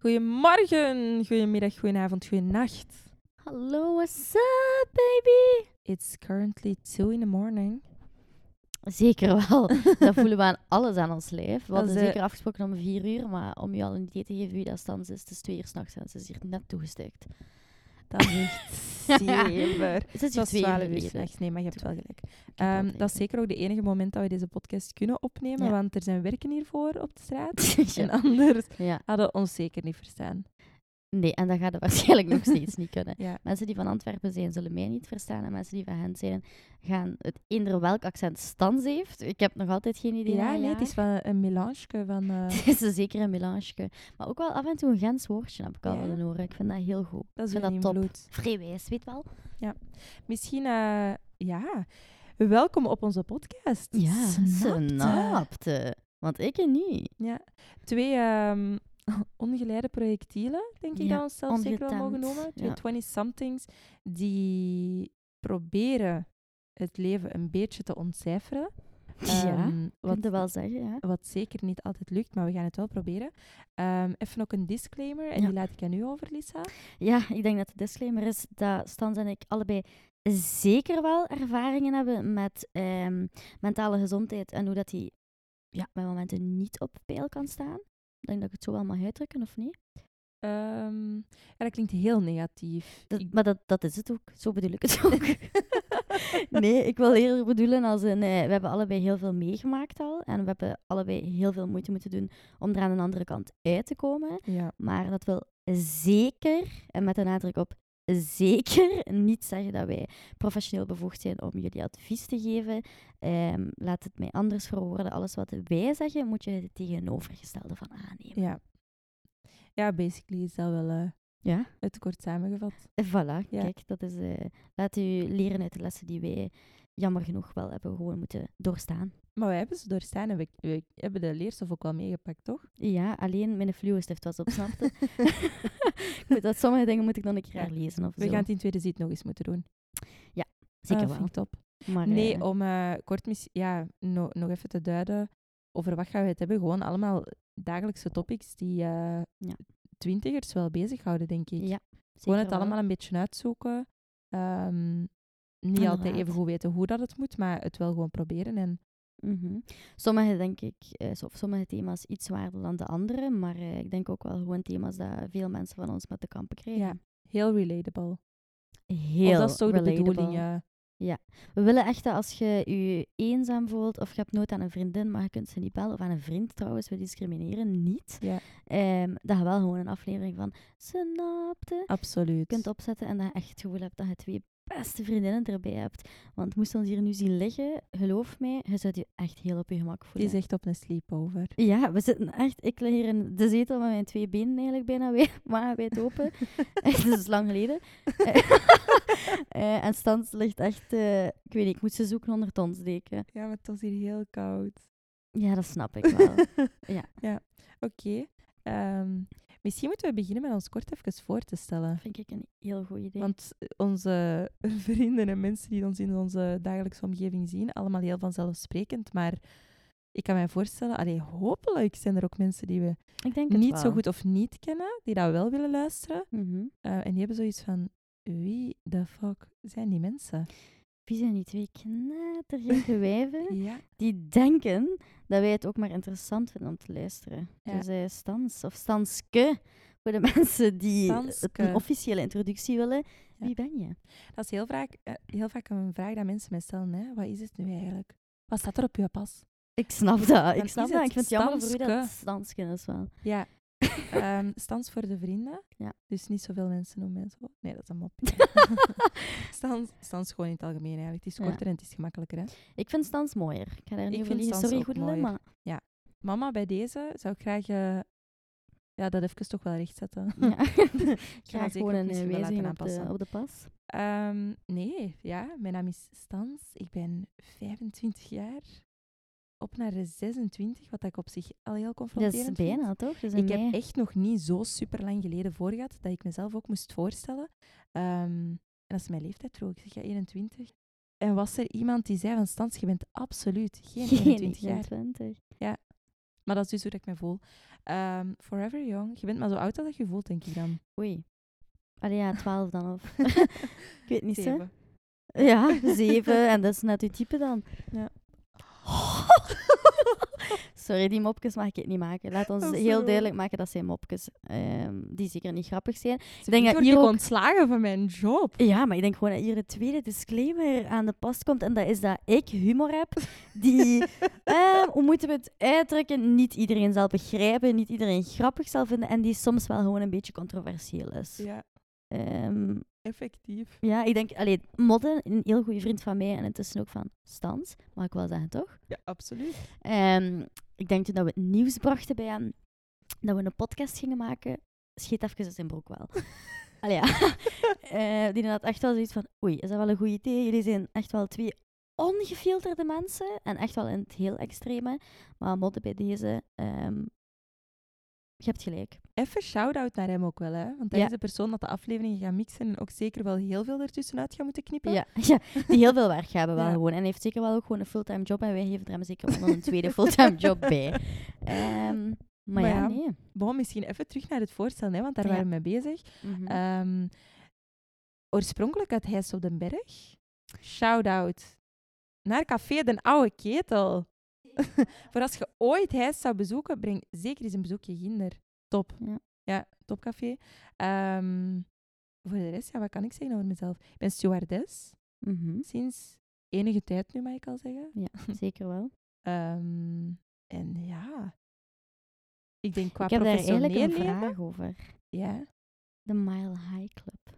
Goedemorgen, goedemiddag, goedenavond, goedenacht. Hallo, what's up, baby? It's currently 2 in the morning. Zeker wel. Dat voelen we aan alles aan ons lijf. We hadden is, eh, zeker afgesproken om vier uur, maar om je al een idee te geven wie dat stand is, het is twee uur s'nachts en ze is hier net toegestekt. Dat is echt zever. Het is Het hier was twee 12 uur s'nachts. Nee, maar je hebt wel gelijk. Ehm, dat is zeker ook de enige moment dat we deze podcast kunnen opnemen, Ja. want er zijn werken hiervoor op de straat. En anders hadden we ons zeker niet verstaan. Nee, en dat gaat het waarschijnlijk nog steeds niet kunnen. Ja. Mensen die van Antwerpen zijn, zullen mij niet verstaan. En mensen die van hen zijn, gaan het eender welk accent Stans heeft. Ik heb nog altijd geen idee. Ja, nee, het is wel een melange van... eh, Het is zeker een melange. Maar ook wel af en toe een Gens woordje heb ik al Ja? willen horen. Ik vind dat heel goed. dat is ik vind dat top. Vrijwijs, weet wel. Misschien, eh, ja, welkom op onze podcast. Ja, Snapte. snapte. Want ik niet. Ja, twee ehm, ongeleide projectielen, denk ik Ja, dat we onszelf zeker wel mogen noemen. Twee ja. 20-somethings die proberen het leven een beetje te ontcijferen. ja, ik wat, wel zeggen, ja. wat zeker niet altijd lukt, maar we gaan het wel proberen. Ehm, even ook een disclaimer, en Ja. die laat ik aan u over, Lisa. Ja, ik denk dat de disclaimer is dat Stans en ik allebei zeker wel ervaringen hebben met ehm, mentale gezondheid en hoe dat die ja, bij momenten niet op peil kan staan. Ik denk dat ik het zo wel mag uitdrukken, of niet? Ehm, ja, dat klinkt heel negatief. Dat, Ik- Maar dat, dat is het ook. Zo bedoel ik het ook. nee, ik wil eerder bedoelen als een... eh, we hebben allebei heel veel meegemaakt al. En we hebben allebei heel veel moeite moeten doen om er aan de andere kant uit te komen. ja. Maar dat wil zeker, en met de nadruk op zeker, niet zeggen dat wij professioneel bevoegd zijn om jullie advies te geven. Ehm, laat het mij anders verwoorden. Alles wat wij zeggen, moet je het tegenovergestelde van aannemen. Ja. ja, basically is dat wel eh, Ja? het kort samengevat. En Voilà, Ja. kijk, dat is... eh, laat u leren uit de lessen die wij jammer genoeg wel hebben gewoon moeten doorstaan. Maar wij hebben ze doorstaan en we, we hebben de leerstof ook wel meegepakt, toch? Ja, alleen mijn fluostift was op, snapte? ik moet dat, sommige dingen moet ik dan een keer Ja. herlezen of We zo. gaan het in tweede zit nog eens moeten doen. Zeker Ah, wel. vind ik top. Maar, nee, eh, om eh, kort mis- ja, no- nog even te duiden over wat gaan we het hebben. Gewoon allemaal dagelijkse topics die eh Ja. twintigers wel bezighouden, denk ik. Ja, Gewoon het wel. allemaal een beetje uitzoeken. Ehm, niet altijd even goed weten hoe dat het moet, maar het wel gewoon proberen. En Mhm. Sommige, denk ik, eh, sommige thema's iets zwaarder dan de andere, maar eh, ik denk ook wel gewoon thema's dat veel mensen van ons met de kampen krijgen. Ja, heel relatable. Heel of dat is toch de bedoeling, ja. We willen echt dat als je je eenzaam voelt of je hebt nood aan een vriendin, maar je kunt ze niet bellen, of aan een vriend trouwens, we discrimineren niet, Ja, ehm, dat je wel gewoon een aflevering van Snapte absoluut. kunt opzetten en dat je echt het gevoel hebt dat je twee beste vriendinnen erbij hebt. Want moest ons hier nu zien liggen, geloof mij, je zou je echt heel op je gemak voelen. is echt op een sleepover. Ja, we zitten echt... Ik lig hier in de zetel met mijn twee benen eigenlijk bijna wijd, maar wijd open. echt, dat is lang geleden. Eh, en Stans ligt echt... eh, ik weet niet, ik moet ze zoeken onder het onsdeken. Ja, maar het was hier heel koud. Ja, dat snap ik wel. Ja. ja. Oké. Ehm, misschien moeten we beginnen met ons kort even voor te stellen. Dat vind ik een heel goed idee. Want onze vrienden en mensen die ons in onze dagelijkse omgeving zien, allemaal heel vanzelfsprekend. Maar ik kan mij voorstellen, allee, hopelijk zijn er ook mensen die we niet wel. zo goed of niet kennen, die dat wel willen luisteren. Mhm. Eh, en die hebben zoiets van, wie de fuck zijn die mensen? Wie zijn die twee knettergekke wijven Ja. die denken dat wij het ook maar interessant vinden om te luisteren? Ja. Dus eh, Stans, of Stanske, voor de mensen die Stanske. een officiële introductie willen. Ja. Wie ben je? Dat is heel vaak, eh, heel vaak een vraag dat mensen mij stellen. Hè? Wat is het nu eigenlijk? Wat staat er op je pas? Ik snap dat. Ik snap dat. Ik vind het jammer voor u dat Stanske is wel. Ja. Ehm stans voor de vrienden. Ja. Dus niet zoveel mensen noemen zo. Nee, dat is een mop. stans, stans gewoon in het algemeen eigenlijk. Het is Ja. korter en het is gemakkelijker. Hè? Ik vind Stans mooier. Ik ga daar Ik niet over vind liegen. Sorry, mooier. maar... Mama, bij deze zou ik graag eh, ja, dat even toch wel rechtzetten. Ja. Graag ook gewoon een eh, laten wijziging op de, op de pas. Ehm, nee, ja, mijn naam is Stans. Ik ben 25 jaar. Op naar de 26, wat ik op zich al heel Dat confronterend is vind. bijna, toch? Dus Ik heb echt nog niet zo super lang geleden voor gehad dat ik mezelf ook moest voorstellen. Ehm, en dat is mijn leeftijd vroeg. Ik zeg ja, 21. En was er iemand die zei van Stans, je bent absoluut geen 21 jaar. 21. Maar dat is dus hoe dat ik me voel. Ehm, forever young. Je bent maar zo oud als dat je voelt, denk ik dan. Oei. Allee, ja, 12 dan of. ik weet niet zo. Zeven. Ja, 7. en dat is net uw type dan. Ja. Sorry, die mopjes mag ik het niet maken. Laat ons heel duidelijk maken dat zijn mopjes ehm, die zeker niet grappig zijn. Ik denk dat hier ook- ontslagen van mijn job. Ja, maar ik denk gewoon dat hier de tweede disclaimer aan de pas komt. En dat is dat ik humor heb die, eh, hoe moeten we het uitdrukken, niet iedereen zal begrijpen, niet iedereen grappig zal vinden en die soms wel gewoon een beetje controversieel is. Ja, Ehm, effectief. ja, ik denk, allee, Modden, een heel goede vriend van mij en intussen ook van Stans, mag ik wel zeggen, toch? Ja, absoluut. Ehm, ik denk toen dat we het nieuws brachten bij hem, dat we een podcast gingen maken, scheet even in zijn broek wel. Allee, ja. Eh, die had echt wel zoiets van, oei, is dat wel een goed idee? Jullie zijn echt wel twee ongefilterde mensen en echt wel in het heel extreme. Maar modden bij deze, ehm, je hebt gelijk. Even shout-out naar hem ook wel, hè. Want hij Ja. is de persoon dat de afleveringen gaat mixen en ook zeker wel heel veel ertussenuit gaat moeten knippen. Ja, ja, die heel veel werk hebben wel Ja. gewoon. En hij heeft zeker wel ook gewoon een fulltime job en wij geven er hem zeker wel nog een tweede fulltime job bij. Ehm, maar, Maar ja, nee. Bon, misschien even terug naar het voorstel, hè, want daar waren we mee bezig. Mhm. Ehm, oorspronkelijk uit Heijs op den Berg. Shout-out naar Café Den Oude Ketel. Voor als je ooit Heijs zou bezoeken, breng zeker eens een bezoekje Ginder. Top. Ja. Ja, topcafé. Ehm, voor de rest, ja, wat kan ik zeggen over mezelf? Ik ben stewardess Mhm. sinds enige tijd nu, mag ik al zeggen. Ja, zeker wel. Ehm, en ja, ik denk qua ik heb daar eigenlijk een leven, vraag over. ja, De Mile High Club.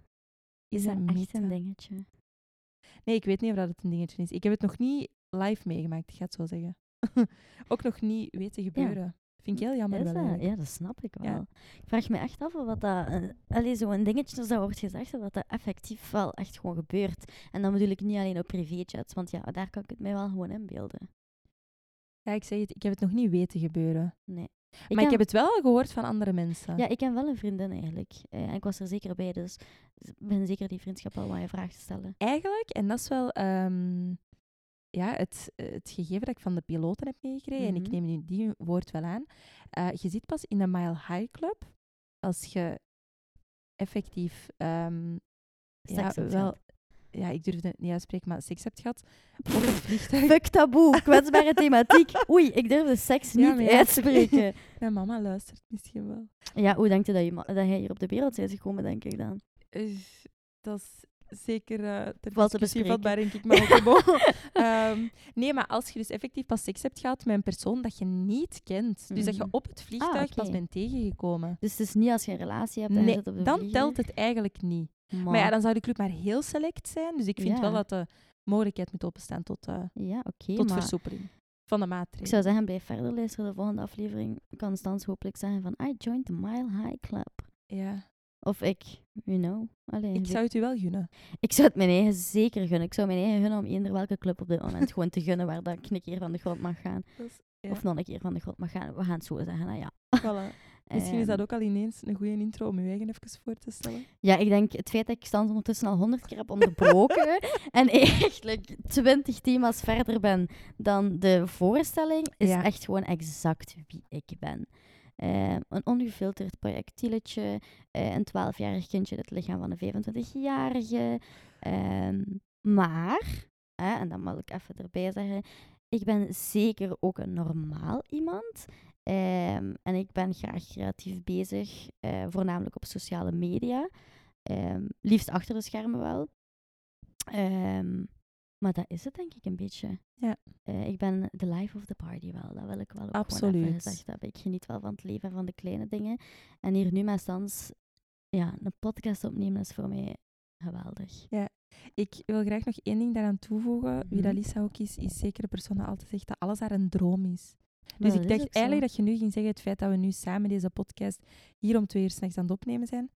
Is dat een echt een dingetje? Nee, ik weet niet of dat het een dingetje is. Ik heb het nog niet live meegemaakt, ik ga het zo zeggen. Ook nog niet weten gebeuren. Vind ik heel jammer Is wel dat? Ja, dat snap ik wel. Ja. Ik vraag me echt af of wat dat... eh, allee, zo'n dingetje als dat wordt gezegd, dat dat effectief wel echt gewoon gebeurt. En dan bedoel ik niet alleen op privéjets, want ja, daar kan ik het mij wel gewoon inbeelden. Ja, ik zeg het, ik heb het nog niet weten gebeuren. Nee. maar ik ken- heb het wel gehoord van andere mensen. Ja, ik ken wel een vriendin eigenlijk. Eh, en ik was er zeker bij, dus ik ben zeker die vriendschap al wat je vraag te stellen. Eigenlijk, en dat is wel ehm, ja, het, het gegeven dat ik van de piloten heb meegekregen, en ik Mhm. neem nu die woord wel aan. Eh, je zit pas in de Mile High Club als je effectief ehm, ja, wel, gehad. ja, ik durfde het niet uitspreken, maar seks hebt gehad op het vliegtuig. Fuck taboe, kwetsbare thematiek. Oei, ik durf de seks Ja, niet ja, uitspreken. Mijn mama luistert misschien wel. Ja, hoe denk je dat, je dat hij hier op de wereld is gekomen, denk ik dan? Dat is zeker eh ter te discussie vatbaar, denk ik. Maar. Ehm, nee, maar als je dus effectief pas seks hebt gehad met een persoon dat je niet kent, dus dat je Mhm. op het vliegtuig pas oké. bent tegengekomen, Dus het is niet als je een relatie hebt en nee, op dan telt het eigenlijk niet. Maar ja, dan zou de club maar heel select zijn, dus ik vind Ja. wel dat de mogelijkheid moet openstaan tot, eh, Ja, oké, tot maar versoepeling van de ik maatregelen. zou zeggen, blijf verder luisteren. De volgende aflevering kan Stans hopelijk zeggen van I joined the Mile High Club. Ja, Of ik, you know. Allee, ik zou het u wel gunnen. ik zou het mijn eigen zeker gunnen. Ik zou mijn eigen gunnen om eender welke club op dit moment gewoon te gunnen waar dat ik een keer van de grond mag gaan. Ja. Of nog een keer van de grond mag gaan. We gaan het zo zeggen, nou ja. Voilà. Misschien is dat Ehm, ook al ineens een goede intro om uw eigen even voor te stellen. Ja, ik denk het feit dat ik Stans ondertussen al honderd keer heb onderbroken en eigenlijk twintig thema's verder ben dan de voorstelling, is Ja. echt gewoon exact wie ik ben. Eh, een ongefilterd projectieletje, eh, een 12-jarig kindje in het lichaam van een 25-jarige. Ehm, maar, hè, en dat mag ik even erbij zeggen, ik ben zeker ook een normaal iemand. Ehm, en ik ben graag creatief bezig, eh, voornamelijk op sociale media. Ehm, liefst achter de schermen wel. Maar dat is het denk ik een beetje. Ja. Eh, ik ben de life of the party wel. Dat wil ik wel ook Absoluut. even gezegd hebben. Ik geniet wel van het leven en van de kleine dingen. En hier nu met Stans ja, een podcast opnemen is voor mij geweldig. Ik wil graag nog één ding daaraan toevoegen. Wie dat Mhm. Lisa ook is, is zeker de persoon die altijd zegt dat alles haar een droom is. Dus dat ik dacht eigenlijk dat je nu ging zeggen, het feit dat we nu samen deze podcast hier om twee uur s'nachts aan het opnemen zijn,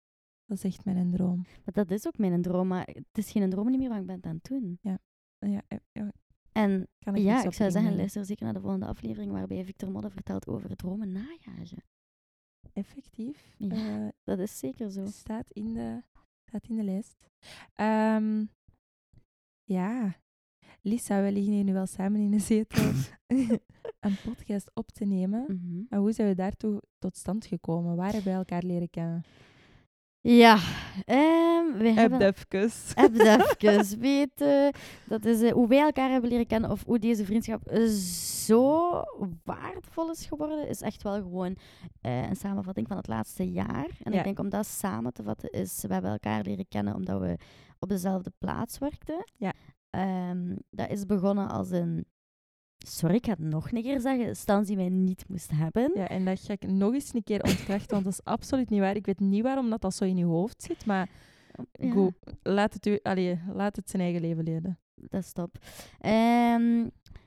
dat is echt mijn droom. Maar dat is ook mijn droom, maar het is geen droom niet meer wat ik ben aan het doen. Ja, ja, En kan ik ja, ik zou zeggen, luister zeker naar de volgende aflevering waarbij Victor Modde vertelt over dromen najagen. Effectief. Ja. eh, Dat is zeker zo. staat, in de, staat in de lijst. Ehm, ja. Lisa, we liggen hier nu wel samen in de zetel een podcast op te nemen. Mhm. Maar hoe zijn we daartoe tot stand gekomen? Waar hebben we elkaar leren kennen? Ja, ehm, we Heb hebben... het even weten. Dat is eh, hoe wij elkaar hebben leren kennen of hoe deze vriendschap eh, zo waardevol is geworden, is echt wel gewoon eh, een samenvatting van het laatste jaar. En Ja. ik denk om dat samen te vatten is, we hebben elkaar leren kennen omdat we op dezelfde plaats werkten. Ja. Ehm, dat is begonnen als een, sorry, ik ga het nog een keer zeggen, stand die mij niet moest hebben. Ja, en dat ga ik nog eens een keer ontkrachten, want dat is absoluut niet waar. Ik weet niet waarom dat, dat zo in je hoofd zit, maar Ja. laat het, u, allee, laat het zijn eigen leven leiden. dat is top. Ehm,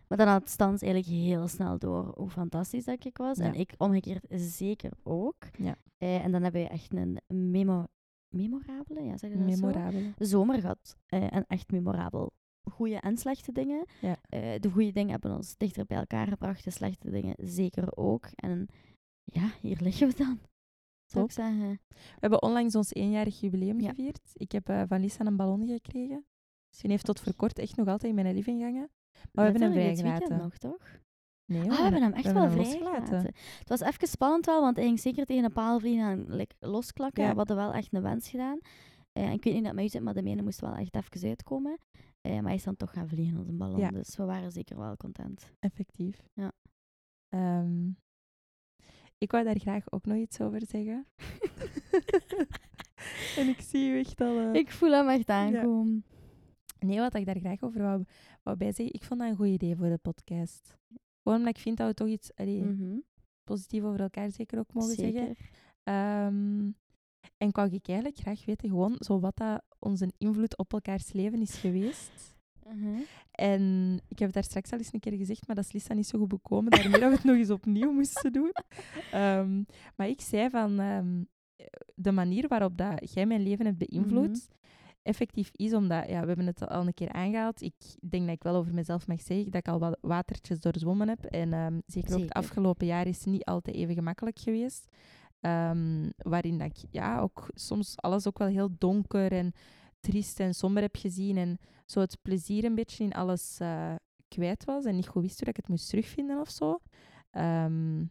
maar dan had Stans eigenlijk heel snel door hoe fantastisch dat ik was. Ja. En ik omgekeerd zeker ook. Ja. Eh, en dan hebben we echt een memo memorabele, ja, zeg je dat zo? Memorabel. zomer gehad. Eh, en echt memorabel. Goede en slechte dingen. Ja. Eh, de goede dingen hebben ons dichter bij elkaar gebracht. De slechte dingen zeker ook. En ja, hier liggen we dan. Zou ik zeggen. We hebben onlangs ons eenjarig jubileum Ja. gevierd. Ik heb eh, van Lisa een ballon gekregen. Dus die heeft tot voor kort echt nog altijd in mijn living hangen. Maar we hebben hem vrijgelaten. nog, toch? Nee, Ah, we hebben hem echt wel vrijgelaten. Het was even spannend wel, want hij ging zeker tegen een paal vliegen en like, losklakken. Ja. We hadden wel echt een wens gedaan. En ik weet niet dat het mij zit, maar de mene moest wel echt even uitkomen. Eh, maar hij is dan toch gaan vliegen als een ballon, Ja. dus we waren zeker wel content. Effectief. Ja. Ehm, ik wou daar graag ook nog iets over zeggen. en ik zie u echt al... eh, Ik voel hem echt aankomen. Nee, wat ik daar graag over wou, wou bij zeggen, ik vond dat een goed idee voor de podcast. Gewoon omdat ik vind dat we toch iets allee, Mhm, positief over elkaar zeker ook mogen zeggen. Zeker. Ehm, en wou ik eigenlijk graag weten, gewoon zo wat dat onze invloed op elkaars leven is geweest. Mhm. En ik heb het daar straks al eens een keer gezegd, maar dat is Lisa niet zo goed bekomen. Daarmee dat we het nog eens opnieuw moesten doen. Ehm, maar ik zei van ehm, de manier waarop dat jij mijn leven hebt beïnvloed, Mhm. effectief is omdat, ja, we hebben het al een keer aangehaald. Ik denk dat ik wel over mezelf mag zeggen dat ik al wat watertjes doorzwommen heb. En ehm, zeker, ook het Zeker. afgelopen jaar is niet altijd even gemakkelijk geweest. Ehm, waarin dat ik ja, ook soms alles ook wel heel donker en triest en somber heb gezien. En zo het plezier een beetje in alles eh, kwijt was. En niet goed wist hoe dat ik het moest terugvinden of zo. Ehm,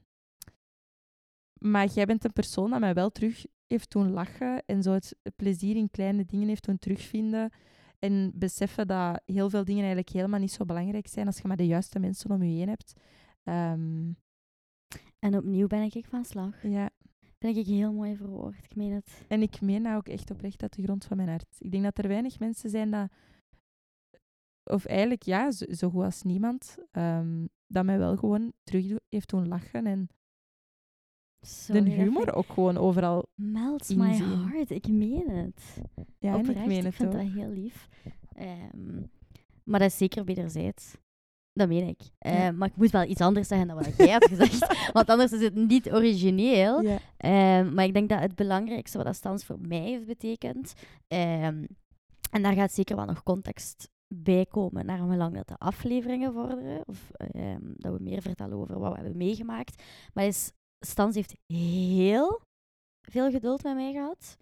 maar jij bent een persoon dat mij wel terug heeft doen lachen. En zo het plezier in kleine dingen heeft doen terugvinden. En beseffen dat heel veel dingen eigenlijk helemaal niet zo belangrijk zijn als je maar de juiste mensen om je heen hebt. Ehm, En opnieuw ben ik van slag. ja, Ben ik heel mooi verwoord, ik meen het. En ik meen dat ook echt oprecht uit de grond van mijn hart. Ik denk dat er weinig mensen zijn dat... Of eigenlijk, ja, zo, zo goed als niemand. ehm, dat mij wel gewoon terug heeft doen lachen. En Sorry, de humor vind- ook gewoon overal... melts my inzien. heart. Ik meen het. Ja, en Oprecht, ik meen het vind ook. dat heel lief. Ehm, maar dat is zeker wederzijds. Dat meen ik. Eh, Ja. Maar ik moet wel iets anders zeggen dan wat jij had gezegd. want anders is het niet origineel. Ja, Ehm, maar ik denk dat het belangrijkste wat dat Stans voor mij heeft betekend. ehm, en daar gaat zeker wel nog context bij komen naar hoe lang dat de afleveringen vorderen. Of ehm, dat we meer vertellen over wat we hebben meegemaakt. Maar is, Stans heeft heel veel geduld met mij gehad.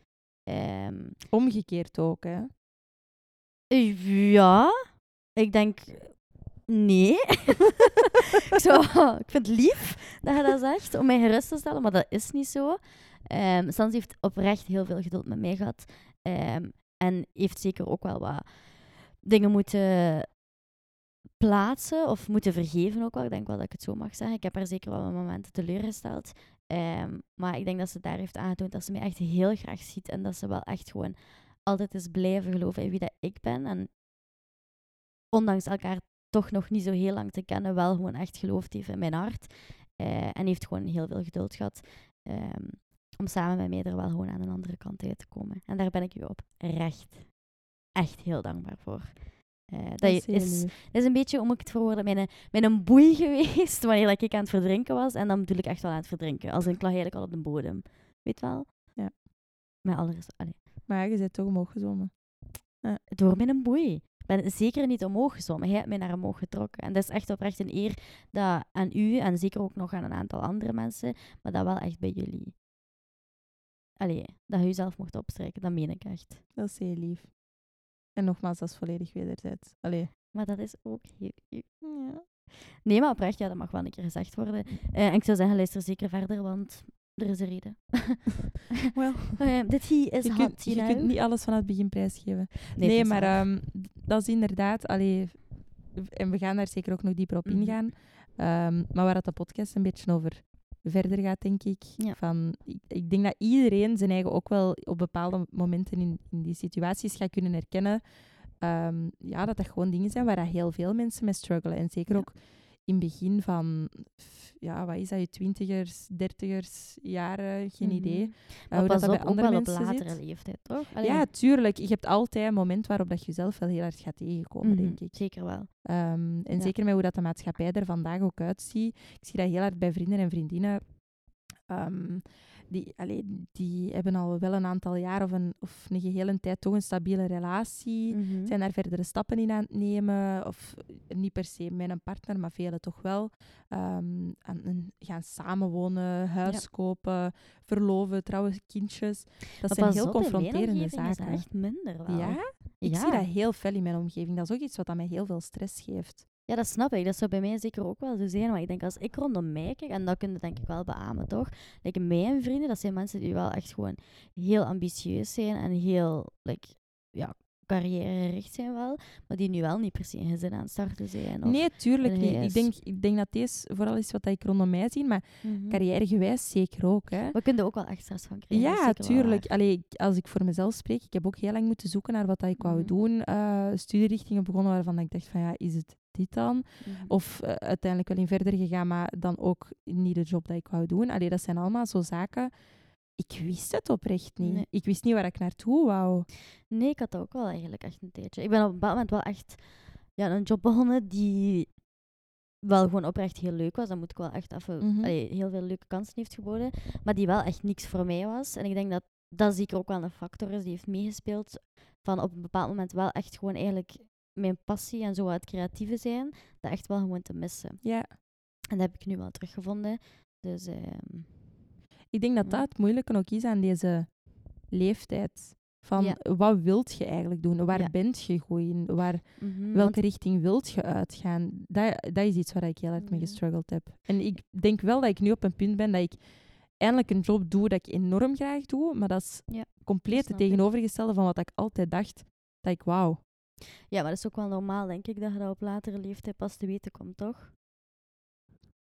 Omgekeerd ook, hè. ja, ik denk nee. ik, zo, ik vind het lief dat je dat zegt, om mij gerust te stellen, maar dat is niet zo. Ehm Sans heeft oprecht heel veel geduld met mij gehad. Ehm, en heeft zeker ook wel wat dingen moeten plaatsen of moeten vergeven ook wel. Ik denk wel dat ik het zo mag zeggen. Ik heb haar zeker wel momenten teleurgesteld. Ehm, maar ik denk dat ze daar heeft aangetoond dat ze mij echt heel graag ziet en dat ze wel echt gewoon altijd is blijven geloven in wie dat ik ben. En ondanks elkaar toch nog niet zo heel lang te kennen, wel gewoon echt geloofd heeft in mijn hart. Eh, en heeft gewoon heel veel geduld gehad ehm, om samen met mij er wel gewoon aan een andere kant uit te komen. En daar ben ik u op recht echt heel dankbaar voor. Eh, dat, is is, lief. dat is een beetje, moet ik het verwoorden, mijn, mijn boei geweest wanneer dat ik aan het verdrinken was. En dan bedoel ik echt wel aan het verdrinken. Als ik lag eigenlijk al op de bodem. Weet wel? Ja. Met alle res- allee, Maar ja, je bent toch omhoog gezwommen. door mijn boei. Ben zeker niet omhoog gezwommen. Hij heeft mij naar omhoog getrokken. En dat is echt oprecht een eer dat aan u en zeker ook nog aan een aantal andere mensen, maar dat wel echt bij jullie. Allee, dat je jezelf mocht opstrijken, dat meen ik echt. Dat is heel lief. En nogmaals, dat is volledig wederzijds. Allee, Maar dat is ook heel. Ja. Nee, maar oprecht, ja, dat mag wel een keer gezegd worden. Eh, en ik zou zeggen, luister zeker verder, want er is een reden. Eh, Dit is je, hot, kunt, you je know? kunt niet alles van het begin prijsgeven. Nee, het maar ehm, dat is inderdaad... Allee, en we gaan daar zeker ook nog dieper op Mhm. ingaan. Ehm, maar waar dat de podcast een beetje over verder gaat, denk ik. Ja. Van, ik, ik denk dat iedereen zijn eigen ook wel op bepaalde momenten in, in die situaties gaat kunnen herkennen. ehm, ja, dat dat gewoon dingen zijn waar heel veel mensen mee struggelen. En zeker Ja. ook in het begin van... Ja, wat is dat? Je twintigers, dertigers, jaren, geen Mhm. idee. Maar hoe dat op, bij ook andere wel op mensen latere zit. leeftijd, toch? Allee, Ja, tuurlijk. Je hebt altijd een moment waarop dat je jezelf wel heel hard gaat tegenkomen, mhm, denk ik. Zeker wel. Ehm, en Ja. zeker met hoe dat de maatschappij er vandaag ook uitziet. Ik zie dat heel hard bij vrienden en vriendinnen. Ehm, die, allee, die hebben al wel een aantal jaar of een, of een gehele tijd toch een stabiele relatie. Mhm. Zijn daar verdere stappen in aan het nemen. Of niet per se met een partner, maar velen toch wel. Ehm, aan, gaan samenwonen, huis Ja. kopen, verloven, trouwen, kindjes. Dat Maar zijn heel confronterende omgeving is dat zaken. echt minder wel. Ja? Ik ja. zie dat heel fel in mijn omgeving. Dat is ook iets wat aan mij heel veel stress geeft. Ja, dat snap ik. Dat zou bij mij zeker ook wel zo zijn. Maar ik denk, als ik rondom mij kijk, en dat kun je denk ik wel beamen, toch? Like, mijn vrienden, dat zijn mensen die wel echt gewoon heel ambitieus zijn en heel, like, ja, carrièregericht zijn wel, maar die nu wel niet per se een gezin aan het starten zijn. Of, nee, tuurlijk niet. Ik denk, ik denk dat deze vooral is wat ik rondom mij zie, maar Mhm. carrièregewijs zeker ook. Hè. We kunnen er ook wel extra stress van krijgen. Ja, tuurlijk. Allee, als ik voor mezelf spreek, ik heb ook heel lang moeten zoeken naar wat dat ik wou Mhm. doen. eh studierichtingen begonnen waarvan ik dacht van ja, is het dit dan? Mhm. Of eh, uiteindelijk wel in verder gegaan, maar dan ook niet de job dat ik wou doen. Allee, dat zijn allemaal zo zaken. Ik wist het oprecht niet. Nee. Ik wist niet waar ik naartoe wou. Nee, ik had dat ook wel eigenlijk echt een tijdje. Ik ben op een bepaald moment wel echt ja, een job begonnen die wel gewoon oprecht heel leuk was. Dat moet ik wel echt even... Mhm. allee, heel veel leuke kansen heeft geboden. Maar die wel echt niks voor mij was. En ik denk dat dat zeker ook wel een factor is die heeft meegespeeld. Van op een bepaald moment wel echt gewoon eigenlijk mijn passie en zo wat het creatieve zijn, dat echt wel gewoon te missen. Ja. En dat heb ik nu wel teruggevonden. Dus ehm, Ik denk dat dat het moeilijke ook is aan deze leeftijd. Van Ja. wat wilt je eigenlijk doen? Waar Ja. bent je goed in? Waar, mhm, welke richting wilt je uitgaan? Dat, dat is iets waar ik heel hard mee gestruggeld heb. En ik denk wel dat ik nu op een punt ben dat ik eindelijk een job doe dat ik enorm graag doe, maar dat is Ja, compleet het tegenovergestelde van wat ik altijd dacht dat ik wou. Ja, maar dat is ook wel normaal, denk ik, dat je dat op latere leeftijd pas te weten komt, toch?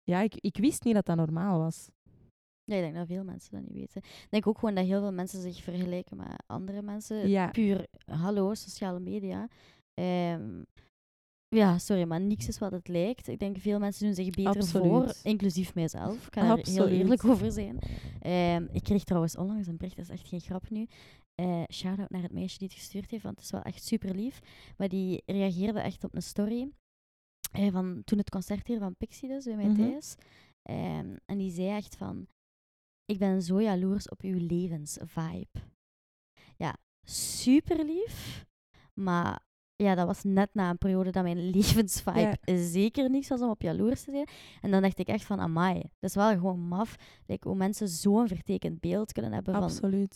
Ja, ik, ik wist niet dat dat normaal was. Ja, ik denk dat veel mensen dat niet weten. Ik denk ook gewoon dat heel veel mensen zich vergelijken met andere mensen. Ja. Puur, hallo, sociale media. Ehm, ja, sorry, maar niks is wat het lijkt. Ik denk veel mensen doen zich beter Absoluut. voor, inclusief mijzelf. Ik ga er heel eerlijk over zijn. Ehm, ik kreeg trouwens onlangs een bericht, dat is echt geen grap nu. Eh Shout-out naar het meisje die het gestuurd heeft, want het is wel echt super lief. Maar die reageerde echt op een story eh, van toen het concert hier van Pixie dus, bij mij Mhm. thuis. Ehm, en die zei echt van, ik ben zo jaloers op uw levensvibe. Ja, super lief. Maar ja, dat was net na een periode dat mijn levensvibe zeker niks was om op jaloers te zijn. En dan dacht ik echt van, amai, dat is wel gewoon maf. Like, hoe mensen zo'n vertekend beeld kunnen hebben van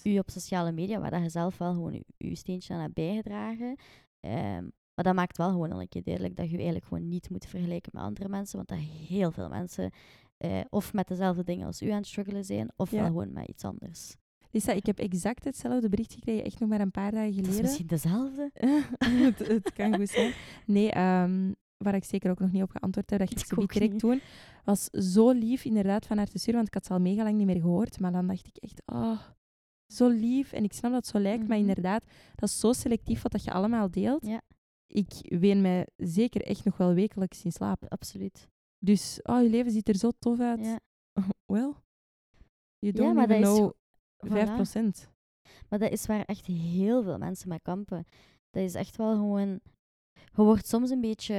u op sociale media, waar dat je zelf wel gewoon je, je steentje aan hebt bijgedragen. Ehm, maar dat maakt wel gewoon een keer duidelijk dat je je eigenlijk gewoon niet moet vergelijken met andere mensen, want dat heel veel mensen eh, of met dezelfde dingen als u aan het struggelen zijn, of Ja. wel gewoon met iets anders. Lisa, ik heb exact hetzelfde bericht gekregen, echt nog maar een paar dagen Dat is geleden. misschien dezelfde. het, het kan goed zijn. Nee, ehm, waar ik zeker ook nog niet op geantwoord heb, dat ga ik zo direct niet. doen. Was zo lief inderdaad van haar te sturen, want ik had ze al mega lang niet meer gehoord. Maar dan dacht ik echt, oh, zo lief. En ik snap dat het zo lijkt, maar Mhm. inderdaad, dat is zo selectief wat dat je allemaal deelt. Ja. Ik ween mij zeker echt nog wel wekelijks in slaap. Absoluut. Dus, oh, je leven ziet er zo tof uit. Ja. Well, you Ja, don't maar even is know Voilà. 5%. Maar dat is waar echt heel veel mensen mee kampen. Dat is echt wel gewoon... Je wordt soms een beetje,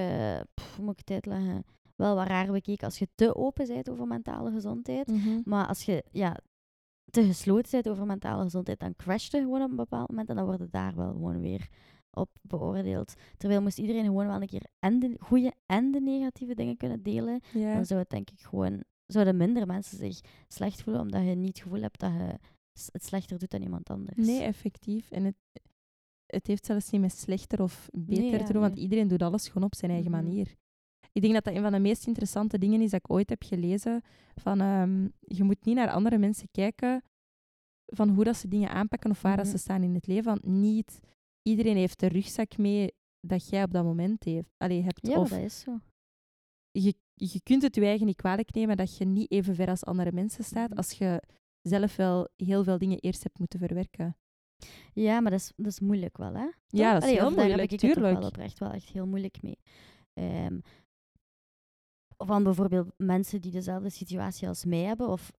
pff, hoe moet ik het uitleggen, wel wat raar bekeken als je te open bent over mentale gezondheid. Mhm. Maar als je ja, te gesloten bent over mentale gezondheid, dan crasht je gewoon op een bepaald moment en dan wordt het daar wel gewoon weer op beoordeeld. Terwijl moest iedereen gewoon wel een keer en de goede en de negatieve dingen kunnen delen, dan zou het denk ik gewoon, zouden minder mensen zich slecht voelen omdat je niet het gevoel hebt dat je het slechter doet dan iemand anders. Nee, effectief. En het, het heeft zelfs niet met slechter of beter Nee, ja, te doen, want nee. iedereen doet alles gewoon op zijn eigen manier. Ik denk dat dat een van de meest interessante dingen is dat ik ooit heb gelezen. Van, ehm, je moet niet naar andere mensen kijken van hoe dat ze dingen aanpakken of waar dat ze staan in het leven. Want niet iedereen heeft de rugzak mee dat jij op dat moment heeft, allee, hebt. Ja, of dat is zo. je, je kunt het je eigen niet kwalijk nemen dat je niet even ver als andere mensen staat als je zelf wel heel veel dingen eerst hebt moeten verwerken. Ja, maar dat is, dat is moeilijk wel, hè? Ja, dat is Allee, heel daar moeilijk, heb ik het tuurlijk. wel oprecht wel echt heel moeilijk mee. Ehm, van bijvoorbeeld mensen die dezelfde situatie als mij hebben, of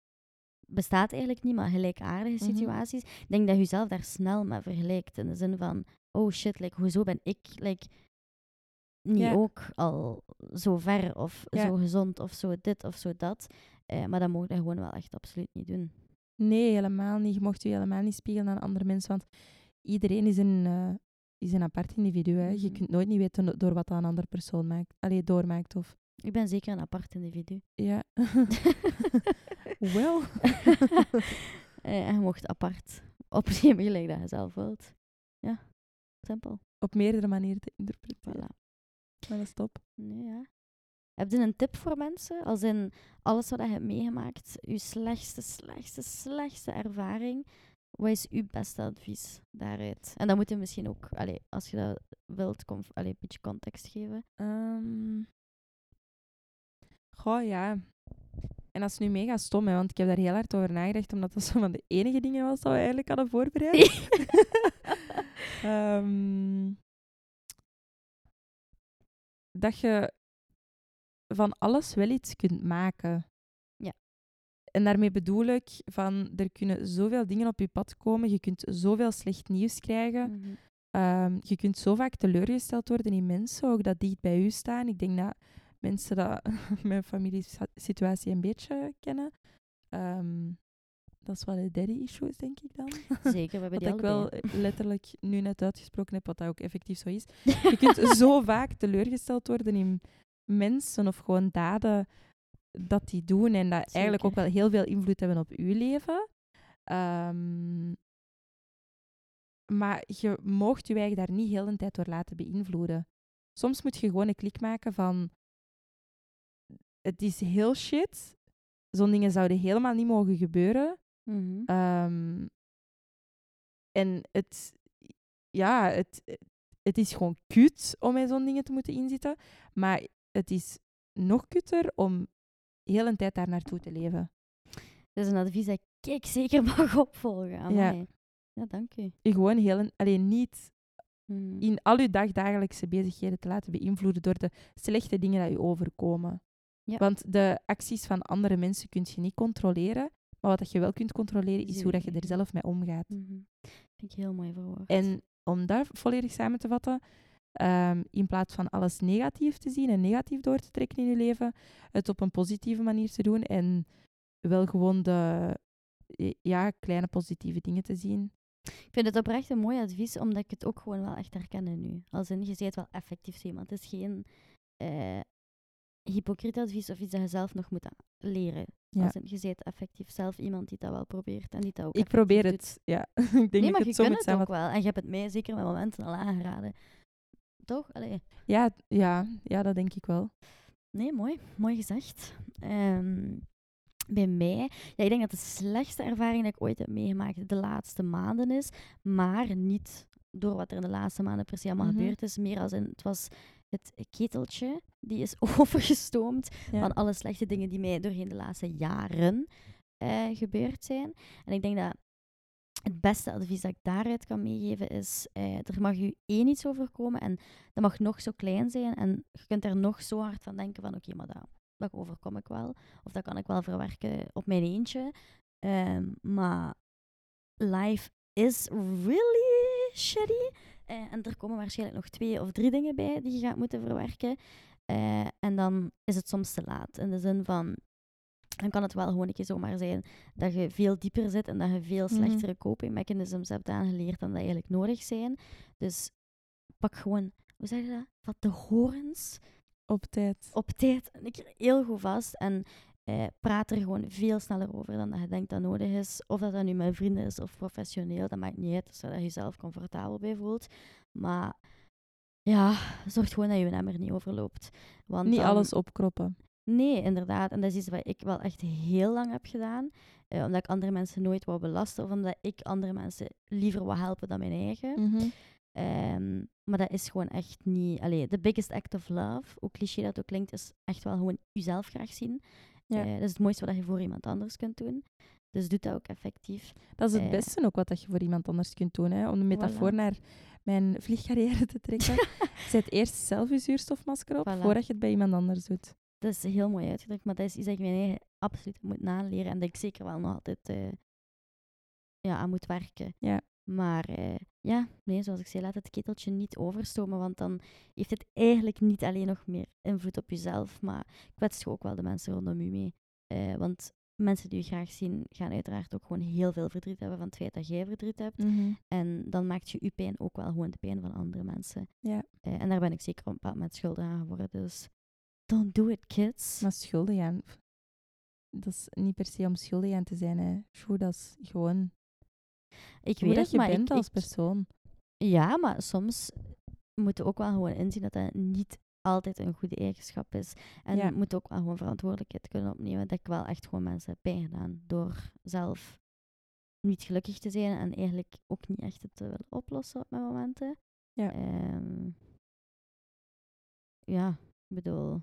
bestaat eigenlijk niet, maar gelijkaardige Mhm. situaties. Ik denk dat je zelf daar snel mee vergelijkt. In de zin van, oh shit, like, hoezo ben ik like, niet ook al zo ver of zo gezond of zo dit of zo dat. Eh, maar dat mogen we gewoon wel echt absoluut niet doen. Nee, helemaal niet. Je mocht je helemaal niet spiegelen aan andere mensen, want iedereen is een, eh, is een apart individu. Hè. Je Mhm. kunt nooit niet weten do- door wat een andere persoon maakt, allee, doormaakt. Of, Ik ben zeker een apart individu. ja. Wel. Eh, je mocht apart opnemen gelijk dat je zelf wilt. Ja, simpel. Op meerdere manieren te interpreteren. Voilà. Maar dat is top. Nee, ja. Heb je een tip voor mensen? Als in alles wat je hebt meegemaakt, je slechtste, slechtste, slechtste ervaring. Wat is uw beste advies daaruit? En dan moet je misschien ook, als je dat wilt, een beetje context geven. Ehm Goh, ja. En dat is nu mega stom, hè, want ik heb daar heel hard over nagedacht, omdat dat zo van de enige dingen was dat we eigenlijk hadden voorbereid. Ehm, dat je van alles wel iets kunt maken. Ja. En daarmee bedoel ik van, er kunnen zoveel dingen op je pad komen, je kunt zoveel slecht nieuws krijgen. Mhm. Ehm, je kunt zo vaak teleurgesteld worden in mensen, ook dat dicht bij u staan. Ik denk dat mensen dat mijn familiesituatie een beetje kennen. Ehm, dat is wat de daddy issues, denk ik dan. Zeker, we hebben Wat die ik wel letterlijk nu net uitgesproken heb, wat dat ook effectief zo is. Je kunt zo vaak teleurgesteld worden in mensen of gewoon daden dat die doen en dat eigenlijk ook wel heel veel invloed hebben op uw leven. Ehm, maar je moogt je eigen daar niet heel de tijd door laten beïnvloeden. Soms moet je gewoon een klik maken van het is heel shit. Zo'n dingen zouden helemaal niet mogen gebeuren. Mhm. Ehm, en het, ja, het, het is gewoon kut om met zo'n dingen te moeten inzitten. Maar het is nog kutter om heel een tijd daar naartoe te leven. Dat is een advies dat ik zeker mag opvolgen. Aan Ja. dank u. Je gewoon heel een, alleen niet Mhm. in al je dagdagelijkse bezigheden te laten beïnvloeden door de slechte dingen die je overkomen. Ja. Want de acties van andere mensen kun je niet controleren. Maar wat dat je wel kunt controleren, is hoe dat je er zelf mee omgaat. Mhm. Vind ik heel mooi verwoord. En om dat volledig samen te vatten, ehm, in plaats van alles negatief te zien en negatief door te trekken in je leven, het op een positieve manier te doen en wel gewoon de eh, ja, kleine positieve dingen te zien. Ik vind het oprecht een mooi advies, omdat ik het ook gewoon wel echt herken nu. Als in, je ziet wel effectief zo iemand. Het is geen eh hypocriet advies of iets dat je zelf nog moet leren. Ja. Als in, je ziet effectief zelf iemand die dat wel probeert en die dat ook Ik probeer doet. het, ja. ik denk nee, dat maar ik je het zo kunt het ook wel. En je hebt het mij zeker met momenten al aangeraden. Toch? Allee. Ja, ja, ja, dat denk ik wel. Nee, mooi. Mooi gezegd. Ehm, bij mij, ja, ik denk dat de slechtste ervaring dat ik ooit heb meegemaakt de laatste maanden is, maar niet door wat er in de laatste maanden se allemaal Mhm. gebeurd is. Meer als in, het was het keteltje, die is overgestoomd Ja. van alle slechte dingen die mij doorheen de laatste jaren eh, gebeurd zijn. En ik denk dat het beste advies dat ik daaruit kan meegeven is, eh, er mag u één iets overkomen en dat mag nog zo klein zijn en je kunt er nog zo hard van denken van oké, maar dat, dat overkom ik wel. Of dat kan ik wel verwerken op mijn eentje. Ehm, maar life is really shitty. Eh, en er komen waarschijnlijk nog twee of drie dingen bij die je gaat moeten verwerken. Eh, en dan is het soms te laat. In de zin van, dan kan het wel gewoon een keer zomaar zijn dat je veel dieper zit en dat je veel Mhm. slechtere coping mechanisms hebt aangeleerd dan dat eigenlijk nodig zijn. Dus pak gewoon, hoe zeg je dat? Wat de horens Op tijd. op tijd en ik er heel goed vast. En Eh, praat er gewoon veel sneller over dan dat je denkt dat nodig is. Of dat dat nu met vrienden is of professioneel, dat maakt niet uit. Zodat je jezelf comfortabel bij voelt. Maar ja, zorg gewoon dat je emmer niet overloopt. Want Niet dan- alles opkroppen. Nee, inderdaad. En dat is iets wat ik wel echt heel lang heb gedaan. eh, omdat ik andere mensen nooit wou belasten. Of omdat ik andere mensen liever wou helpen dan mijn eigen. Mhm. Ehm, maar dat is gewoon echt niet... Allee, the biggest act of love, hoe cliché dat ook klinkt, is echt wel gewoon jezelf graag zien. Ja. Eh, dat is het mooiste wat je voor iemand anders kunt doen. Dus doe dat ook effectief. Dat is het Eh. beste ook wat dat je voor iemand anders kunt doen. Hè? Om de metafoor Voilà. naar mijn vliegcarrière te trekken. Zet eerst zelf je zuurstofmasker op, Voilà. voordat je het bij iemand anders doet. Dat is heel mooi uitgedrukt, maar dat is iets dat ik eigen absoluut moet naleren. En dat ik zeker wel nog altijd eh, ja, aan moet werken. Ja. Maar eh, ja, nee, zoals ik zei, laat het keteltje niet overstomen. Want dan heeft het eigenlijk niet alleen nog meer invloed op jezelf, maar kwetst je ook wel de mensen rondom je mee. Eh, want mensen die je graag zien, gaan uiteraard ook gewoon heel veel verdriet hebben van het feit dat jij verdriet hebt. Mhm. En dan maakt je je pijn ook wel gewoon de pijn van andere mensen. Ja. En daar ben ik zeker op een bepaald moment schuldig aan geworden. Dus don't do it, kids. Maar schuldig aan... Dat is niet per se om schuldig aan te zijn. Hè. Sjoe, dat is gewoon Ik hoe weet dat het, je maar bent ik, als ik- persoon. Ja, maar soms moeten we ook wel gewoon inzien dat dat niet altijd een goede eigenschap is. En Ja. we moeten ook wel gewoon verantwoordelijkheid kunnen opnemen. Dat ik wel echt gewoon mensen heb pijn gedaan door zelf niet gelukkig te zijn en eigenlijk ook niet echt het te willen oplossen op mijn momenten. Ja. Ehm, ja, ik bedoel,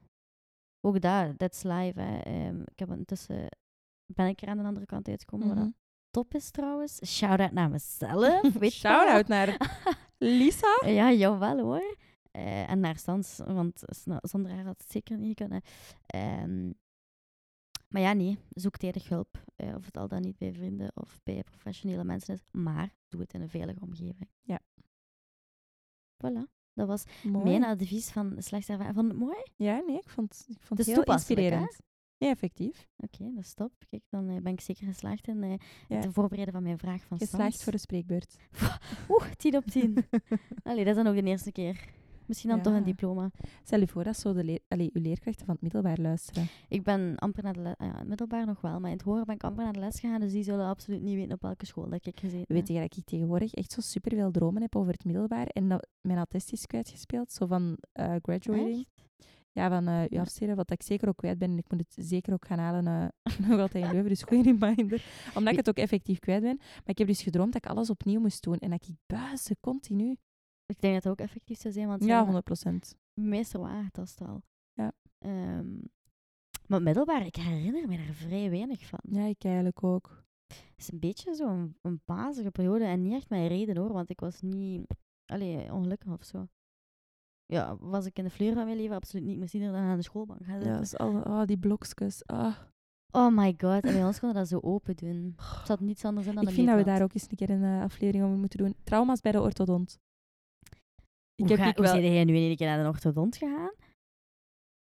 ook daar, that's life. Hè. Ehm, ik heb intussen, ben ik er aan de andere kant uitgekomen, wat Mhm. top is trouwens. Shout-out naar mezelf. Weet je wel. Shout-out naar Lisa. Ja, jawel hoor. Eh, en naar Stans, want zonder haar had het zeker niet kunnen. Ehm, maar ja, nee, zoek tijdig hulp. eh, of het al dan niet bij vrienden of bij professionele mensen is. Maar doe het in een veilige omgeving. Ja. Voilà. Dat was Mooi. mijn advies van slechts ervaring. Vond het mooi? Ja, nee, ik vond, ik vond Het heel hè? inspirerend. Nee, effectief. Oké, dat is top. Kijk, dan eh, ben ik zeker geslaagd in eh, Ja. het voorbereiden van mijn vraag van Geslaagd Stans. voor de spreekbeurt. Oeh, 10 op 10. Allee, dat is dan ook de eerste keer. Misschien dan toch een diploma. Stel je voor dat zo de leer uw leerkrachten van het middelbaar luisteren. Ik ben amper naar de les, ja, het middelbaar nog wel, maar in het horen ben ik amper naar de les gegaan, dus die zullen absoluut niet weten op welke school dat ik gezeten Weet je dat ik tegenwoordig echt zo superveel dromen heb over het middelbaar en dat mijn attest is kwijtgespeeld, zo van eh, graduating. Echt? Ja, van eh je afstuderen, wat ik zeker ook kwijt ben. En ik moet het zeker ook gaan halen, eh, nog altijd in Leuven, dus goede reminder. Omdat ik het ook effectief kwijt ben. Maar ik heb dus gedroomd dat ik alles opnieuw moest doen en dat ik buizen continu. Ik denk dat het ook effectief zou zijn, want Ja, ja, 100 procent. meester wel aangetast al. Ja. Ehm, maar middelbaar, ik herinner me daar vrij weinig van. Ja, ik eigenlijk ook. Het is een beetje zo'n een bazige periode en niet echt mijn reden hoor, want ik was niet allee, ongelukkig of zo. Ja, was ik in de fleur van mijn leven absoluut niet. Moest iedere dag aan de schoolbank gaan Ja, zitten. dat is al, oh, die blokjes. Ah. Oh my god, en bij ons konden dat zo open doen. Er zat niets anders in dan Ik een vind dat we daar ook eens een keer een eh, aflevering over moeten doen. Trauma's bij de orthodont. Ik heb ga, ik wel zijn jij nu een keer naar een orthodont gegaan?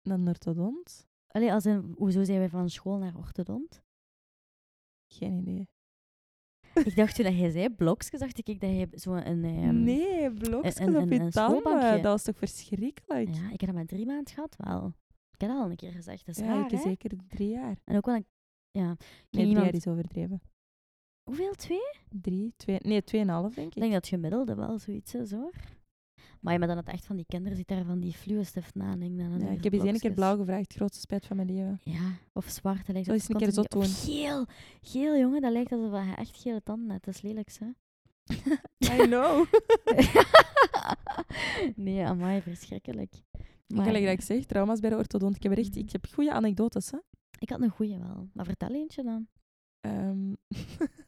een orthodont. Allee, als in, hoezo zijn we van school naar orthodont? Geen idee. ik dacht toen dat jij zei blokjes, dacht ik dat je zo'n... een ehm, nee, blokjes een- op een- je een tanden. Dat was toch verschrikkelijk? Ja, ik heb dat maar drie maanden gehad wel. Ik heb dat al een keer gezegd. Dat is Ja, raar, ik zeker drie jaar. En ook wel een... Ja. Nee, drie iemand- jaar is overdreven. Hoeveel? Twee? Drie, twee, nee, tweeënhalf denk Ik ik. denk dat gemiddelde wel zoiets is, hoor. Maar, ja, maar dan het echt van die kinderen zit daar van die fluwestift na. denk dan Ja, ik heb eens één keer blauw gevraagd, grootste spijt van mijn leven. Ja, of zwart. Dat lijkt alsof eens een keer zot Of geel. Geel, jongen. Dat lijkt alsof je echt gele tanden hebt. Dat is lelijk, hè? I know. nee, amai, verschrikkelijk. Maar, gelijk dat ik zeg, trauma's bij de orthodont. Ik heb, echt, ik heb goede anekdotes. Hè. ik had een goeie wel. Maar vertel eentje dan. Ehm,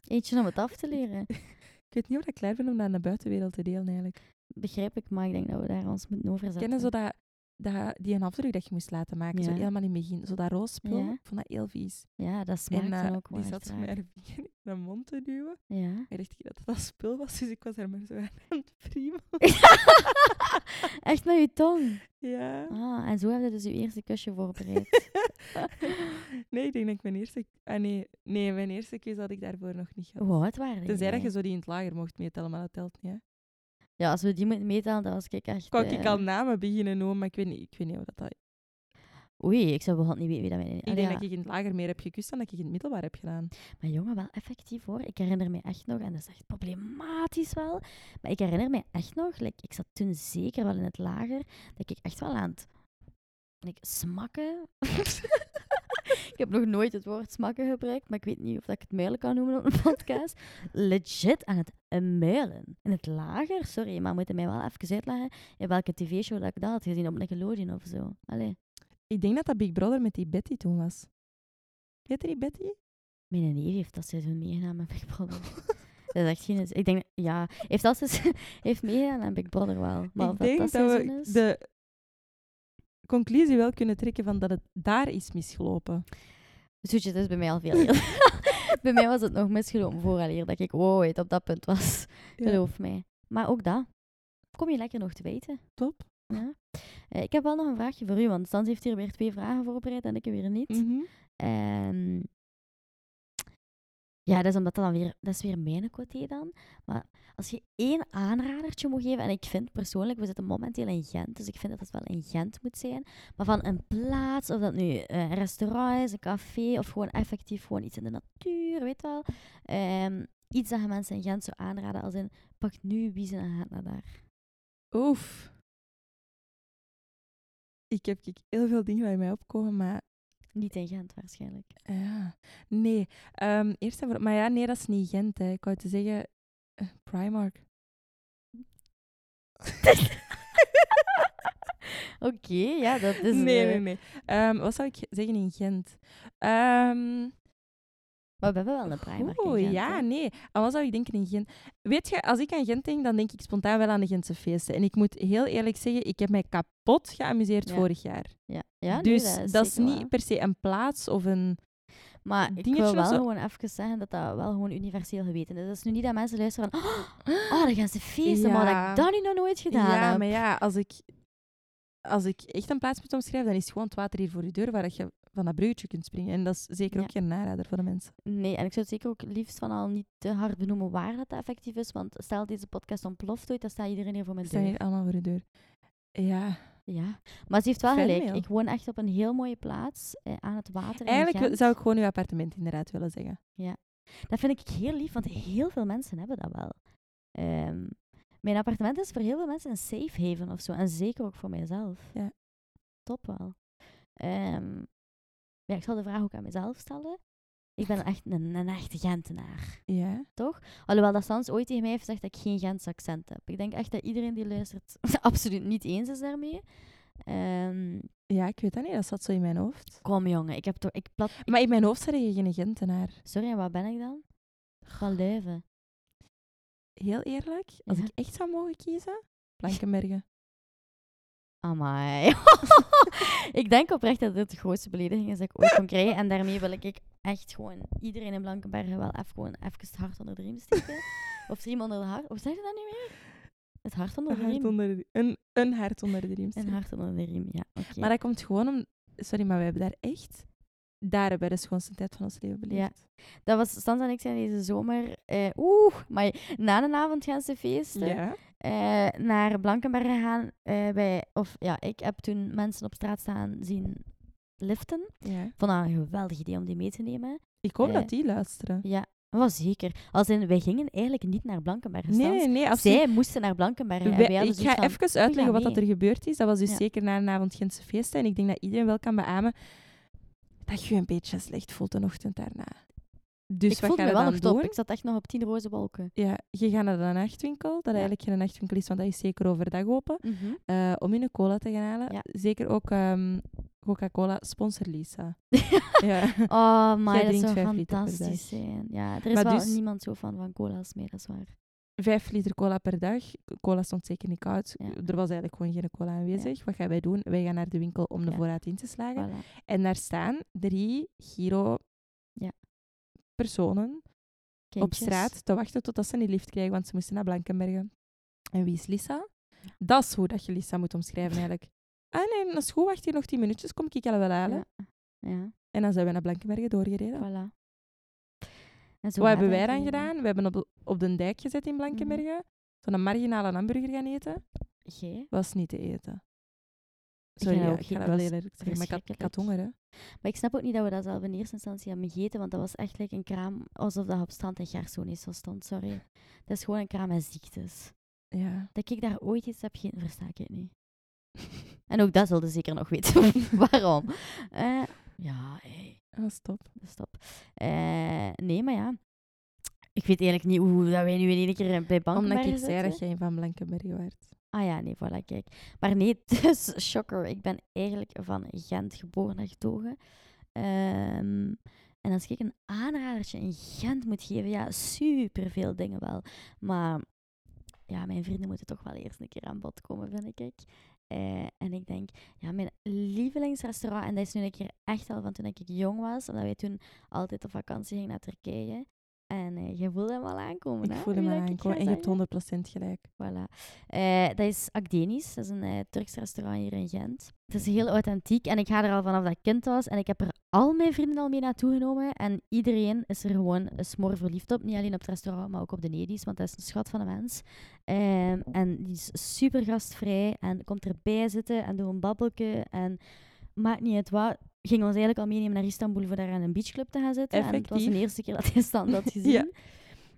Eentje om het af te leren. ik weet niet of ik klaar ben om dat aan de buitenwereld te delen eigenlijk. Begrijp ik, maar ik denk dat we daar ons moeten over zetten. Kennen zo dat, dat, die een afdruk dat je moest laten maken, zo helemaal in het begin. Zo dat roze spul, Ja. ik vond dat heel vies. Ja, dat smaakt en dan eh, ook wel die zat met haar vinger in mijn mond te duwen. Ja. Ik dacht ik dat dat spul was, dus ik was er maar zo aan het prima. echt met je tong. Ja. Ah, en zo heb je dus je eerste kusje voorbereid. nee, ik denk dat ik mijn eerste... Ah, nee, nee, mijn eerste kus had ik daarvoor nog niet gehad. Oud waren Tenzij dat je zo die in het lager mocht meetellen, maar dat telt niet. Hè. Ja, als we die moeten meetellen, dan was ik echt... Kon ik eh, al namen beginnen noemen, maar ik weet niet, ik weet niet hoe dat... dat Oei, ik zou wel niet weten wie dat mijn... Ik Allee, denk dat ik in het lager meer heb gekust dan dat ik in het middelbaar heb gedaan. Maar jongen, wel effectief hoor. Ik herinner me echt nog, en dat is echt problematisch wel, maar ik herinner me echt nog, like, ik zat toen zeker wel in het lager, dat ik echt wel aan het like, smakken... ik heb nog nooit het woord smakken gebruikt, maar ik weet niet of dat ik het muilen kan noemen op een podcast. Legit aan het eh, muilen. In het lager? Sorry, maar moet je mij wel even uitleggen in welke tv-show dat ik dat had gezien op Nickelodeon of zo. Allee, Ik denk dat dat Big Brother met die Betty toen was. Weet je die Betty? mijn neef heeft dat seizoen meegedaan met Big Brother. Dat is echt geen... Ik denk, ja, heeft dat seizoen- heeft meegedaan aan Big Brother wel. Maar of ik dat denk dat dat we is... de conclusie wel kunnen trekken van dat het daar is misgelopen. Zoetje, het is bij mij al veel bij mij was het nog misgelopen vooraleer dat ik ooit op dat punt was. Ja. Geloof mij. Maar ook dat. Kom je lekker nog te weten. Top. Ja. Eh, ik heb wel nog een vraagje voor u, want Stans heeft hier weer twee vragen voorbereid en ik weer niet. Ehm, ja, dat is omdat dat dan weer, dat is weer mijn quote dan. Maar als je één aanradertje moet geven, en ik vind persoonlijk, we zitten momenteel in Gent, dus ik vind dat het wel in Gent moet zijn. Maar van een plaats, of dat nu eh, een restaurant is, een café, of gewoon effectief gewoon iets in de natuur, weet wel. Ehm, iets dat je mensen in Gent zou aanraden, als in, pak nu wiezen en gaat naar daar. Oef. Ik heb kijk, heel veel dingen bij mij opkomen, maar Niet in Gent waarschijnlijk. ja. Nee. Ehm, eerst en voor... Maar ja, nee, dat is niet Gent. Hè. Ik wou te zeggen eh, Primark. Oké, ja, dat is... nee, eh, nee, nee. Ehm, wat zou ik zeggen in Gent? Ehm Maar we hebben wel een Primark in Oeh, Gent, ja, hè. nee. En wat zou ik denken in Gent? Weet je, als ik aan Gent denk, dan denk ik spontaan wel aan de Gentse feesten. En ik moet heel eerlijk zeggen, ik heb mij kapot geamuseerd Ja. vorig jaar. Ja, ja nee, dus dat is, zeker niet waar. per se een plaats of een... Maar ik wil wel gewoon even zeggen dat dat wel gewoon universeel geweten is. Dat is nu niet dat mensen luisteren van... Oh, de ganse feesten, maar dat ik dat nu nog nooit gedaan ja, heb. maar ja, als ik, als ik echt een plaats moet omschrijven, dan is het gewoon het water hier voor je deur waar dat je van dat bruggetje kunt springen. En dat is zeker Ja. ook geen narader voor de mensen. Nee, en ik zou het zeker ook liefst van al niet te hard benoemen waar dat, effectief is. Want stel deze podcast ontploft ooit, dan staat iedereen hier voor mijn Ze staan deur. hier allemaal voor je deur. Ja, Ja, maar ze heeft wel gelijk. Ik woon echt op een heel mooie plaats eh, aan het water eigenlijk zou ik gewoon uw appartement inderdaad willen zeggen. Dat vind ik heel lief, want heel veel mensen hebben dat wel. Ehm, mijn appartement is voor heel veel mensen een safe haven of zo. En zeker ook voor mijzelf. Ja. Top wel. Ehm, ja, ik zal de vraag ook aan mezelf stellen. Ik ben echt een, een echte Gentenaar, Ja. toch? Alhoewel dat Sans ooit tegen mij heeft gezegd dat ik geen Gents accent heb. Ik denk echt dat iedereen die luistert absoluut niet eens is daarmee. Ehm, Ja, ik weet dat niet. Dat zat zo in mijn hoofd. kom jongen, ik heb toch... Ik plat, Maar in mijn hoofd zei je geen Gentenaar. sorry, en wat ben ik dan? Van Leuven. Heel eerlijk, als Ja. ik echt zou mogen kiezen, Blankenbergen. Amai. ik denk oprecht dat dit de grootste belediging is dat ik ooit kon krijgen. En daarmee wil ik echt gewoon iedereen in Blankenbergen wel even, gewoon even het hart onder de riem steken. of riem onder de hart. Hoe zeg je dat nu weer? Het hart onder de hart riem. onder de, een, een hart onder de riem. Een hart onder de riem, ja. Maar dat komt gewoon om... Sorry, maar we hebben daar echt... Daar hebben we de schoonste tijd van ons leven beleefd. Dat was Stans en ik zijn deze zomer... eh, Oeh, maar na een avond gaan ze feesten. Ja. eh, naar Blankenbergen gaan. eh, bij, of ja, ik heb toen mensen op straat staan zien liften. ja. Vond dat een geweldig idee om die mee te nemen. Ik hoop Eh, dat die luisteren. Ja, wel zeker. Als in, wij gingen eigenlijk niet naar Blankenbergen. Nee, nee, nee, absoluut. Zij moesten naar Wij- hadden ik ga van, even uitleggen wat dat er gebeurd is. Dat was dus Ja. zeker na een avond Gentse feesten. En ik denk dat iedereen wel kan beamen dat je je een beetje slecht voelt de ochtend daarna. Dus ik wat voelde me wel nog top. Ik zat echt nog op tien roze wolken. Ja, je gaat naar de nachtwinkel, dat eigenlijk geen nachtwinkel is, want dat is zeker overdag open, eh, om in een cola te gaan halen. Ja. Zeker ook ehm, Coca-Cola, sponsor Lisa. ja. Oh, maar dat drinkt zou fantastisch zijn. Ja, er is Maar wel dus- niemand zo van van cola's meer, dat is waar. Vijf liter cola per dag. Cola stond zeker niet koud. Ja. Er was eigenlijk gewoon geen cola aanwezig. Wat gaan wij doen? Wij gaan naar de winkel om de Ja. voorraad in te slagen. Voilà. En daar staan drie Giro Ja. personen op straat te wachten totdat ze een lift krijgen, want ze moesten naar Blankenbergen. En wie is Lisa? Dat is hoe dat je Lisa moet omschrijven eigenlijk. Ah nee, dat is goed, wacht hier nog tien minuutjes, kom ik je wel halen. En dan zijn we naar Blankenbergen doorgereden. voilà. En zo Wat hebben wij dan gedaan? We hebben op de, op de dijk gezet in Blankenbergen. Zo'n marginale hamburger gaan eten. Gij? Was niet te eten. Sorry, ja, ik geen- ga dat dat wel was eerlijk zeggen. Maar ik had, ik honger, hè. Maar ik snap ook niet dat we dat zelf in eerste instantie hebben gegeten, want dat was echt like een kraam alsof dat op strand in Gerso zo stond. Sorry. Dat is gewoon een kraam met ziektes. Ja. Dat ik daar ooit iets heb gegeten, versta ik het niet. En ook dat zullen zeker nog weten. Waarom? Eh, ja, Ah, stop. stop. Eh, nee, maar ja. Ik weet eigenlijk niet hoe dat wij nu in één keer bij Bankenbergen Omdat ik zei dat jij van Blankenbergen werd. Ah ja, nee, voilà, kijk. Maar nee, dus, shocker. Ik ben eigenlijk van Gent geboren en getogen. Ehm, en als ik een aanradertje in Gent moet geven, ja, super veel dingen wel. Maar ja, mijn vrienden moeten toch wel eerst een keer aan bod komen, vind ik. Eh, en ik denk, ja, mijn lievelingsrestaurant, en dat is nu een keer echt al van toen ik jong was, omdat wij toen altijd op vakantie gingen naar Turkije. En eh, je voelde hem al aankomen, Ik hè, hem ik aankomen en je hebt zeggen. 100% gelijk. Voilà. Eh, dat is Akdenis. Dat is een eh, Turks restaurant hier in Gent. Het is heel authentiek en ik ga er al vanaf dat ik kind was. En ik heb er al mijn vrienden al mee naartoe genomen. En iedereen is er gewoon een smoor verliefd op. Niet alleen op het restaurant, maar ook op de Nedis. Want dat is een schat van een mens. Ehm, en die is super gastvrij. En komt erbij zitten en doet een babbelke. En maakt niet uit wat. Ging ons eigenlijk al meenemen naar Istanbul voor daar aan een beachclub te gaan zitten. En het was de eerste keer dat hij stand had gezien. Ja.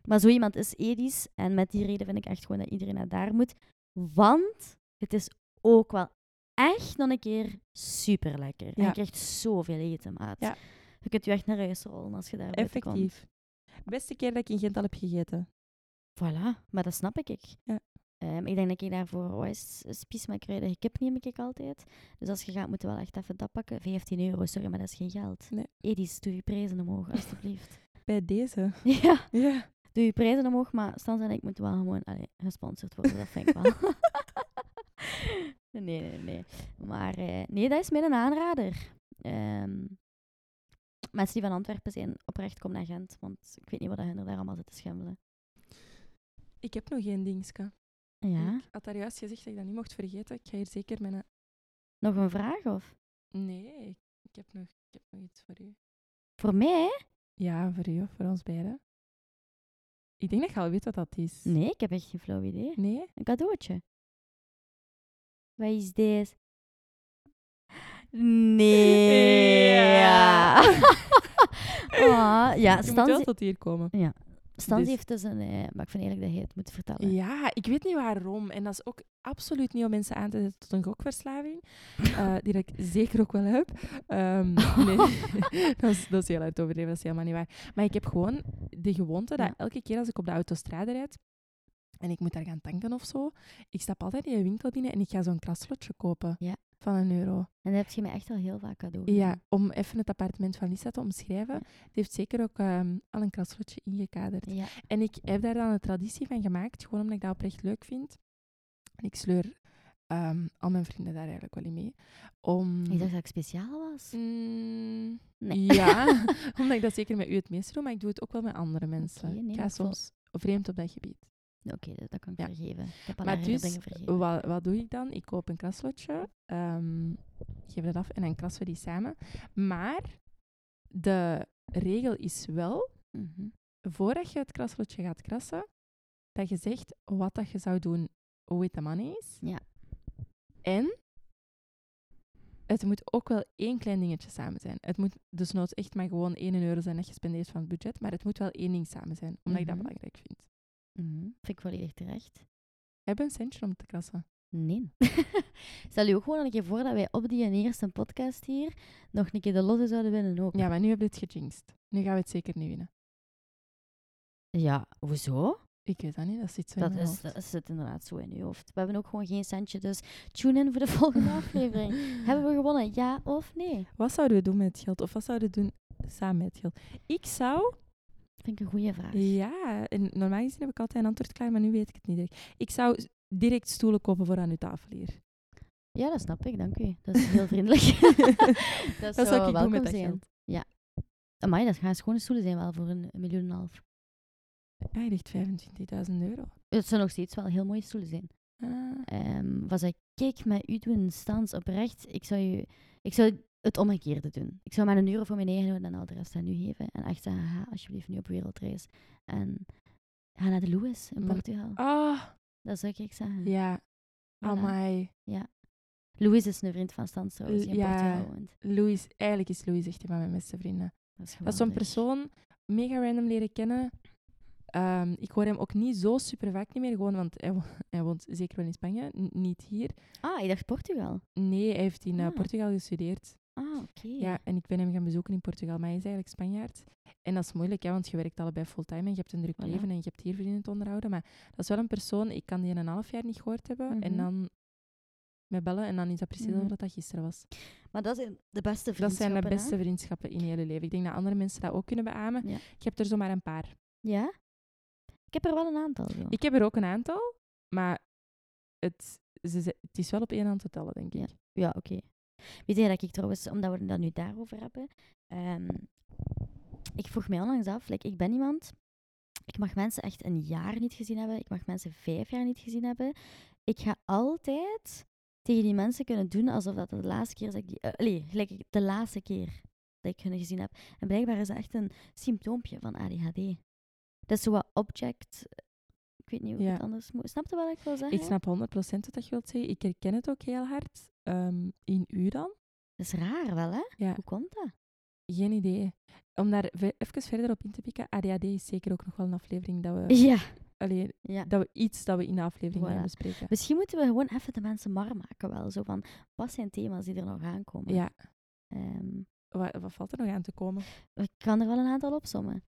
Maar zo iemand is Edis. En met die reden vind ik echt gewoon dat iedereen naar daar moet. Want het is ook wel echt nog een keer super lekker. En Ja. je krijgt zoveel eten, maat. Ja. Je kunt je echt naar huis rollen als je daar komt. Effectief. Beste keer dat ik in Gent al heb gegeten. Voilà, maar dat snap ik. Ja. Ehm, ik denk dat ik daarvoor, wat is spies met kruidige kip neem ik altijd. Dus als je gaat, moet je wel echt even dat pakken. 15 euro, sorry, maar dat is geen geld. Nee. Edis, doe je prijzen omhoog, alstublieft. Bij deze. ja, Ja. doe je prijzen omhoog, maar Stans en ik moeten wel gewoon allee, gesponsord worden, dat vind ik wel. nee, nee, nee. Maar eh, nee, dat is mijn aanrader. Ehm, mensen die van Antwerpen zijn, oprecht kom naar Gent, want ik weet niet wat hun er daar allemaal zitten schimmelen. Ik heb nog één dingetje. Ja, Ik had daar juist gezegd dat ik dat niet mocht vergeten. Ik ga hier zeker mijn... nog een vraag of? Nee, ik, ik heb nog, ik heb nog iets voor u. Voor mij? Ja, voor u of voor ons beiden. Ik denk dat je al weet wat dat is. Nee, ik heb echt geen flauw idee. Nee? Een cadeautje. Wat is deze? Nee. Ja. Ah, ja, Je moet wel tot hier komen. Stans dus- heeft dus een... eh, maar ik vind eigenlijk dat hij het moet vertellen. Ja, ik weet niet waarom. En dat is ook absoluut niet om mensen aan te zetten tot een gokverslaving. eh, die dat ik zeker ook wel heb. Ehm, nee, dat, is, dat is heel hard overdreven. Dat is helemaal niet waar. Maar ik heb gewoon de gewoonte dat elke keer als ik op de autostrade rijd en ik moet daar gaan tanken of zo, ik stap altijd in een winkel binnen en ik ga zo'n kraslotje kopen Ja. Van een euro. En dat heb je mij echt al heel vaak cadeau Ja, om even het appartement van Lisa te omschrijven. Ja. Die heeft zeker ook ehm, al een kraslotje ingekaderd. Ja. En ik heb daar dan een traditie van gemaakt, gewoon omdat ik dat oprecht leuk vind. En ik sleur ehm, al mijn vrienden daar eigenlijk wel in mee. Om... Ik dacht dat ik speciaal was. Mm, Nee. Ja, omdat ik dat zeker met u het meeste doe, maar ik doe het ook wel met andere mensen. Oké, nee, ik ga soms vreemd op dat gebied. Oké, dat, dat kan ik Ja. vergeven. Ik heb al Maar dus, dingen vergeven. Wat, wat doe ik dan? Ik koop een kraslotje, ehm, geef dat af en dan krassen we die samen. Maar de regel is wel, Mhm. voordat je het kraslotje gaat krassen, dat je zegt wat dat je zou doen, with the money is. Ja. En het moet ook wel één klein dingetje samen zijn. Het moet dus nooit echt maar gewoon 1 euro zijn dat je spendeert van het budget, maar het moet wel één ding samen zijn, omdat ik dat Mhm. belangrijk vind. Mhm. Vind ik volledig terecht. Heb je een centje om te krassen? Nee. Stel je ook gewoon een keer voor dat wij op die eerste podcast hier nog een keer de lotte zouden winnen ook. Ja, maar nu heb je het gejinxed. Nu gaan we het zeker niet winnen. Ja, hoezo? Ik weet dat niet, dat zit zo Dat, in is, hoofd. dat zit inderdaad zo in je hoofd. We hebben ook gewoon geen centje, dus tune in voor de volgende aflevering. hebben we gewonnen, ja of nee? Wat zouden we doen met het geld? Of wat zouden we doen samen met het geld? Ik zou... Vind ik een goede vraag. Ja, en normaal gezien heb ik altijd een antwoord klaar, maar nu weet ik het niet direct. Ik zou direct stoelen kopen voor aan uw tafel hier. Ja, dat snap ik, dank u. Dat is heel vriendelijk. dat Dat zou ik welkom met dat zijn. geld. Amai, dat gaan schone stoelen zijn wel voor een, een miljoen en een half. Ja, je ligt 25.000 euro. Het zou nog steeds wel heel mooie stoelen zijn. Ah. Ehm, zou ik met u doen, Stans, oprecht? Ik zou, je, ik zou het omgekeerde doen. Ik zou maar een euro voor mijn eigen houden en al de rest aan u geven. En echt zeggen, ga alsjeblieft nu op wereldreis. En ga naar de Lewis in Portugal. Ah, Dat zou ik zeggen. ja. Voilà. Ja. Louis is een vriend van Stans trouwens, die in Ja. Portugal woont. Louis, eigenlijk is Louis echt een van mijn beste vrienden. Dat is, Dat is zo'n persoon, mega random leren kennen. Ehm, ik hoor hem ook niet zo super vaak niet meer, gewoon, want hij, wo- hij woont zeker wel in Spanje, niet hier. Ah, ik dacht Portugal. Nee, hij heeft in eh, Ah. Portugal gestudeerd. Ah, oké. Ja, en ik ben hem gaan bezoeken in Portugal, maar hij is eigenlijk Spanjaard. En dat is moeilijk, hè, want je werkt allebei fulltime en je hebt een druk Voilà. leven en je hebt hier vrienden te onderhouden. Maar dat is wel een persoon, ik kan die in een half jaar niet gehoord hebben. En Mhm. dan met bellen en dan is dat precies Mhm. wat dat gisteren was. Maar dat zijn de beste Dat vriendschappen, zijn de hè? beste vriendschappen in je hele leven. Ik denk dat andere mensen dat ook kunnen beamen. Ja. Ik heb er zomaar een paar. Ja? Ik heb er wel een aantal, zo. Ik heb er ook een aantal, maar het, ze, ze- het is wel op één hand te tellen, denk ik. Ja, oké. Weet je dat ik trouwens, omdat we dat nu daarover hebben, ehm, ik vroeg mij onlangs af, ik ben iemand, ik mag mensen echt een jaar niet gezien hebben, ik mag mensen vijf jaar niet gezien hebben. Ik ga altijd tegen die mensen kunnen doen alsof dat de laatste keer is dat ik die, eh, allee, gelijk de laatste keer dat ik hun gezien heb. En blijkbaar is dat echt een symptoompje van ADHD. Dat is zo wat object, ik weet niet hoe ik Ja. het anders moet. Snap je wat ik wil zeggen? Ik snap 100% wat je wilt zeggen. Ik herken het ook heel hard. Ehm, in u dan? Dat is raar wel, hè? Ja. Hoe komt dat? Geen idee. Om daar ve- even verder op in te pikken, ADHD is zeker ook nog wel een aflevering dat we, Ja. allee, ja. dat we iets dat we in de aflevering Voilà. gaan bespreken. Misschien moeten we gewoon even de mensen mar maken wel. Zo van, wat zijn thema's die er nog aankomen? Ja, Ehm, wat, wat valt er nog aan te komen? ik kan er wel een aantal opsommen.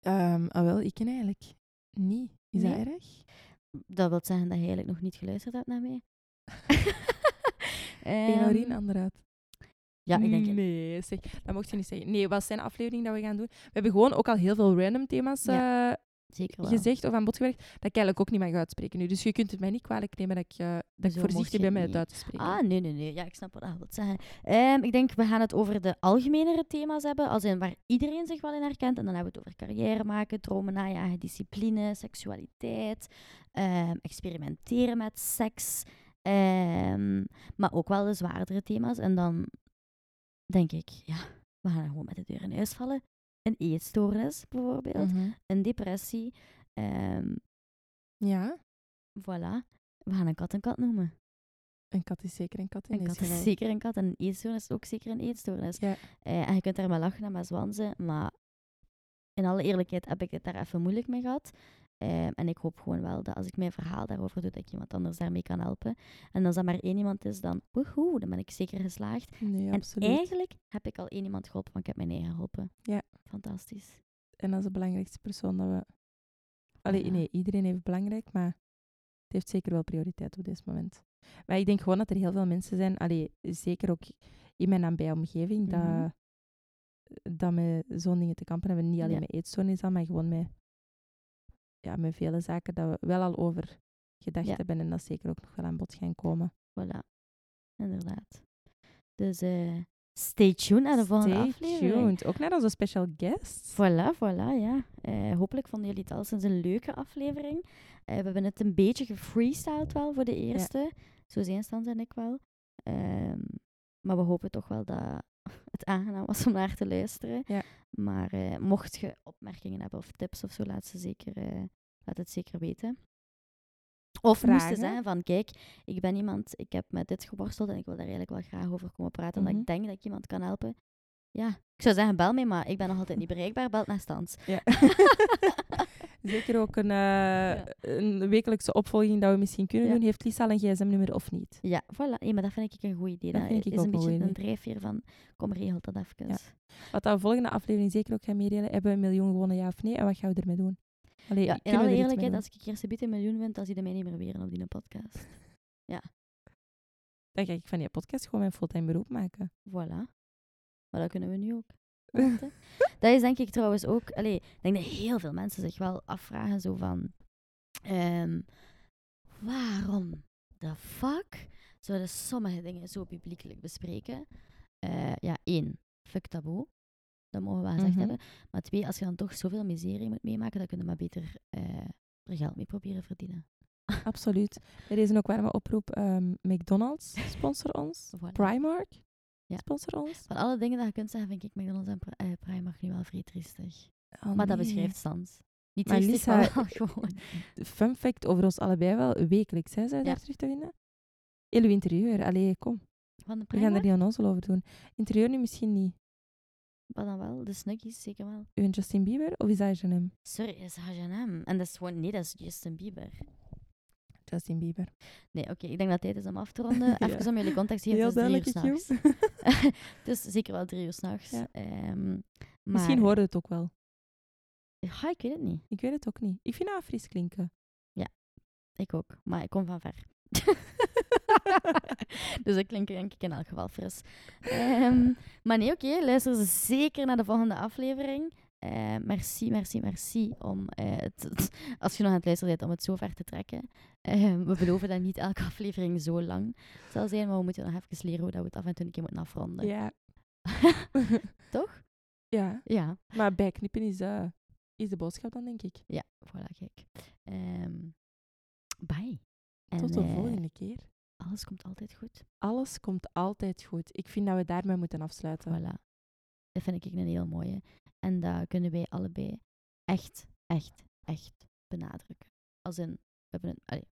Ehm ah, wel, ik ken eigenlijk niet. Is Nee? dat erg? Dat wil zeggen dat je eigenlijk nog niet geluisterd hebt naar mij. Eén um, anderuit. Ja, ik denk het. Nee, zeg, dat mocht je niet zeggen. Nee, wat zijn afleveringen dat we gaan doen? We hebben gewoon ook al heel veel random thema's eh, Zeker wel. gezegd of aan bod gewerkt, dat ik eigenlijk ook niet mag uitspreken nu. Dus je kunt het mij niet kwalijk nemen dat ik, eh, dat ik voorzichtig ben met het uit te spreken. Ah, nee, nee, nee. Ja, ik snap wat je wilt zeggen. Ehm, ik denk, we gaan het over de algemenere thema's hebben, als in waar iedereen zich wel in herkent. En dan hebben we het over carrière maken, dromen najagen, discipline, seksualiteit, ehm, experimenteren met seks. ehm, maar ook wel de zwaardere thema's. En dan denk ik, ja, we gaan gewoon met de deur in huis vallen. Een eetstoornis bijvoorbeeld, Mhm. een depressie. ehm, Ja, voilà. We gaan een kat een kat noemen. een kat is zeker een kat in Een kat is zeker een kat en een eetstoornis is ook zeker een eetstoornis. Ja. Eh, en je kunt daar maar lachen en maar zwanzen, maar in alle eerlijkheid heb ik het daar even moeilijk mee gehad. Ehm, en ik hoop gewoon wel dat als ik mijn verhaal daarover doe, dat ik iemand anders daarmee kan helpen. En als dat maar één iemand is, dan woehoe, dan ben ik zeker geslaagd. Nee, en absoluut. eigenlijk heb ik al één iemand geholpen, want ik heb mijn eigen geholpen. Ja. Fantastisch. En dat is de belangrijkste persoon dat we... Allee, nee, iedereen heeft belangrijk, maar het heeft zeker wel prioriteit op dit moment. Maar ik denk gewoon dat er heel veel mensen zijn, allee, zeker ook in mijn nabije omgeving, Mhm. dat, dat met zo'n dingen te kampen hebben. Niet alleen Ja. met eetstoornis maar gewoon met, ja, met vele zaken dat we wel al over gedacht Ja. hebben en dat zeker ook nog wel aan bod gaan komen. Voilà. Inderdaad. Dus eh, stay tuned naar de volgende Stay aflevering. tuned. Ook naar onze special guests. Voilà, voilà, ja. Eh, hopelijk vonden jullie het al sinds een leuke aflevering. Eh, we hebben het een beetje gefreestyled wel voor de eerste. Zo zijn Stans en ik wel. Ehm, maar we hopen toch wel dat het aangenaam was om naar te luisteren. Ja. Maar eh, mocht je opmerkingen hebben of tips of zo, laat, ze zeker, eh, laat het zeker weten. Of moesten Vragen? zijn van, kijk, ik ben iemand, ik heb met dit geworsteld en ik wil daar eigenlijk wel graag over komen praten, omdat Mhm. ik denk dat ik iemand kan helpen. Ja, ik zou zeggen, bel mij, maar ik ben nog altijd niet bereikbaar. Belt naar Stans. Ja. Zeker ook een, eh, een wekelijkse opvolging dat we misschien kunnen Ja. doen. Heeft Lisa al een gsm-nummer of niet? Ja, voilà. Hey, maar dat vind ik een goed idee. Dat Dat, vind ik is ook een beetje een drijfveer van, kom regel dat even. Ja. Wat we volgende aflevering zeker ook gaan meedelen. Hebben we een miljoen gewonnen, ja of nee? En wat gaan we ermee doen? Allee, Ja, in alle er eerlijkheid, als ik eerst een miljoen win, dan zie je mij niet meer weer op die podcast. Dan ga ik van die podcast gewoon mijn fulltime beroep maken. Voilà. Maar dat kunnen we nu ook. Dat is denk ik trouwens ook... Allee, ik denk dat heel veel mensen zich wel afvragen zo van... ehm, waarom de fuck zouden sommige dingen zo publiekelijk bespreken? Eh, ja, één, fuck taboe. Dat mogen we wel gezegd Mhm. hebben. Maar twee, als je dan toch zoveel miserie moet meemaken, dan kun je maar beter eh, er geld mee proberen verdienen. Absoluut. Bij deze ook warme oproep. ehm, McDonald's sponsor ons. Voilà. Primark Ja. sponsor ons. Van alle dingen dat je kunt zeggen, vind ik McDonald's en Pri- eh, Primark nu wel vrij triestig. Oh, maar dat nee. beschrijft Sans. Niet Maar triestig, Lisa, maar wel gewoon. Fun fact over ons allebei wel. Wekelijks hè, zijn Ja. daar terug te vinden. Heel uw interieur. Allee, kom. Van de We gaan er Primark? niet onnozel over doen. Interieur nu misschien niet. Wat dan wel? De Snuggies, zeker wel. Uw Justin Bieber of is dat H&M? Sorry, dat is H&M. En dat is gewoon... Nee, dat is Justin Bieber. Justin Bieber. Nee, oké. ik denk dat het tijd is om af te ronden. Ja. Even om jullie context te geven. Heel Het is drie uur s'nachts. Het is zeker wel drie uur s'nachts. Ja. Ehm Misschien hoorde het ook wel. Ja, ik weet het niet. Ik weet het ook niet. Ik vind dat fris klinken. Ik ook. Maar ik kom van ver. dus ik klink denk ik in elk geval fris. Ehm, maar nee, oké. luister zeker naar de volgende aflevering. Eh, merci, merci, merci om eh, het, als je nog aan het luisteren bent, om het zo ver te trekken. Ehm, we beloven dat niet elke aflevering zo lang zal zijn, maar we moeten nog even leren hoe dat we het af en toe een keer moeten afronden. Ja. Toch? ja. Ja. Maar bijknippen is, eh, is de boodschap dan, denk ik. Ja, voilà, kijk. Ehm, bye. Tot de eh, volgende keer. Alles komt altijd goed. Alles komt altijd goed. Ik vind dat we daarmee moeten afsluiten. Voilà. Dat vind ik een heel mooie. En dat kunnen wij allebei echt, echt, echt benadrukken. Als in, we hebben een, allee,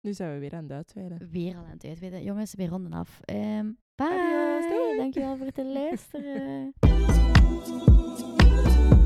Nu zijn we weer aan het uitweiden. weer al aan het uitweiden. Jongens, wij ronden af. Ehm bye! Adios! Dankjewel voor het luisteren.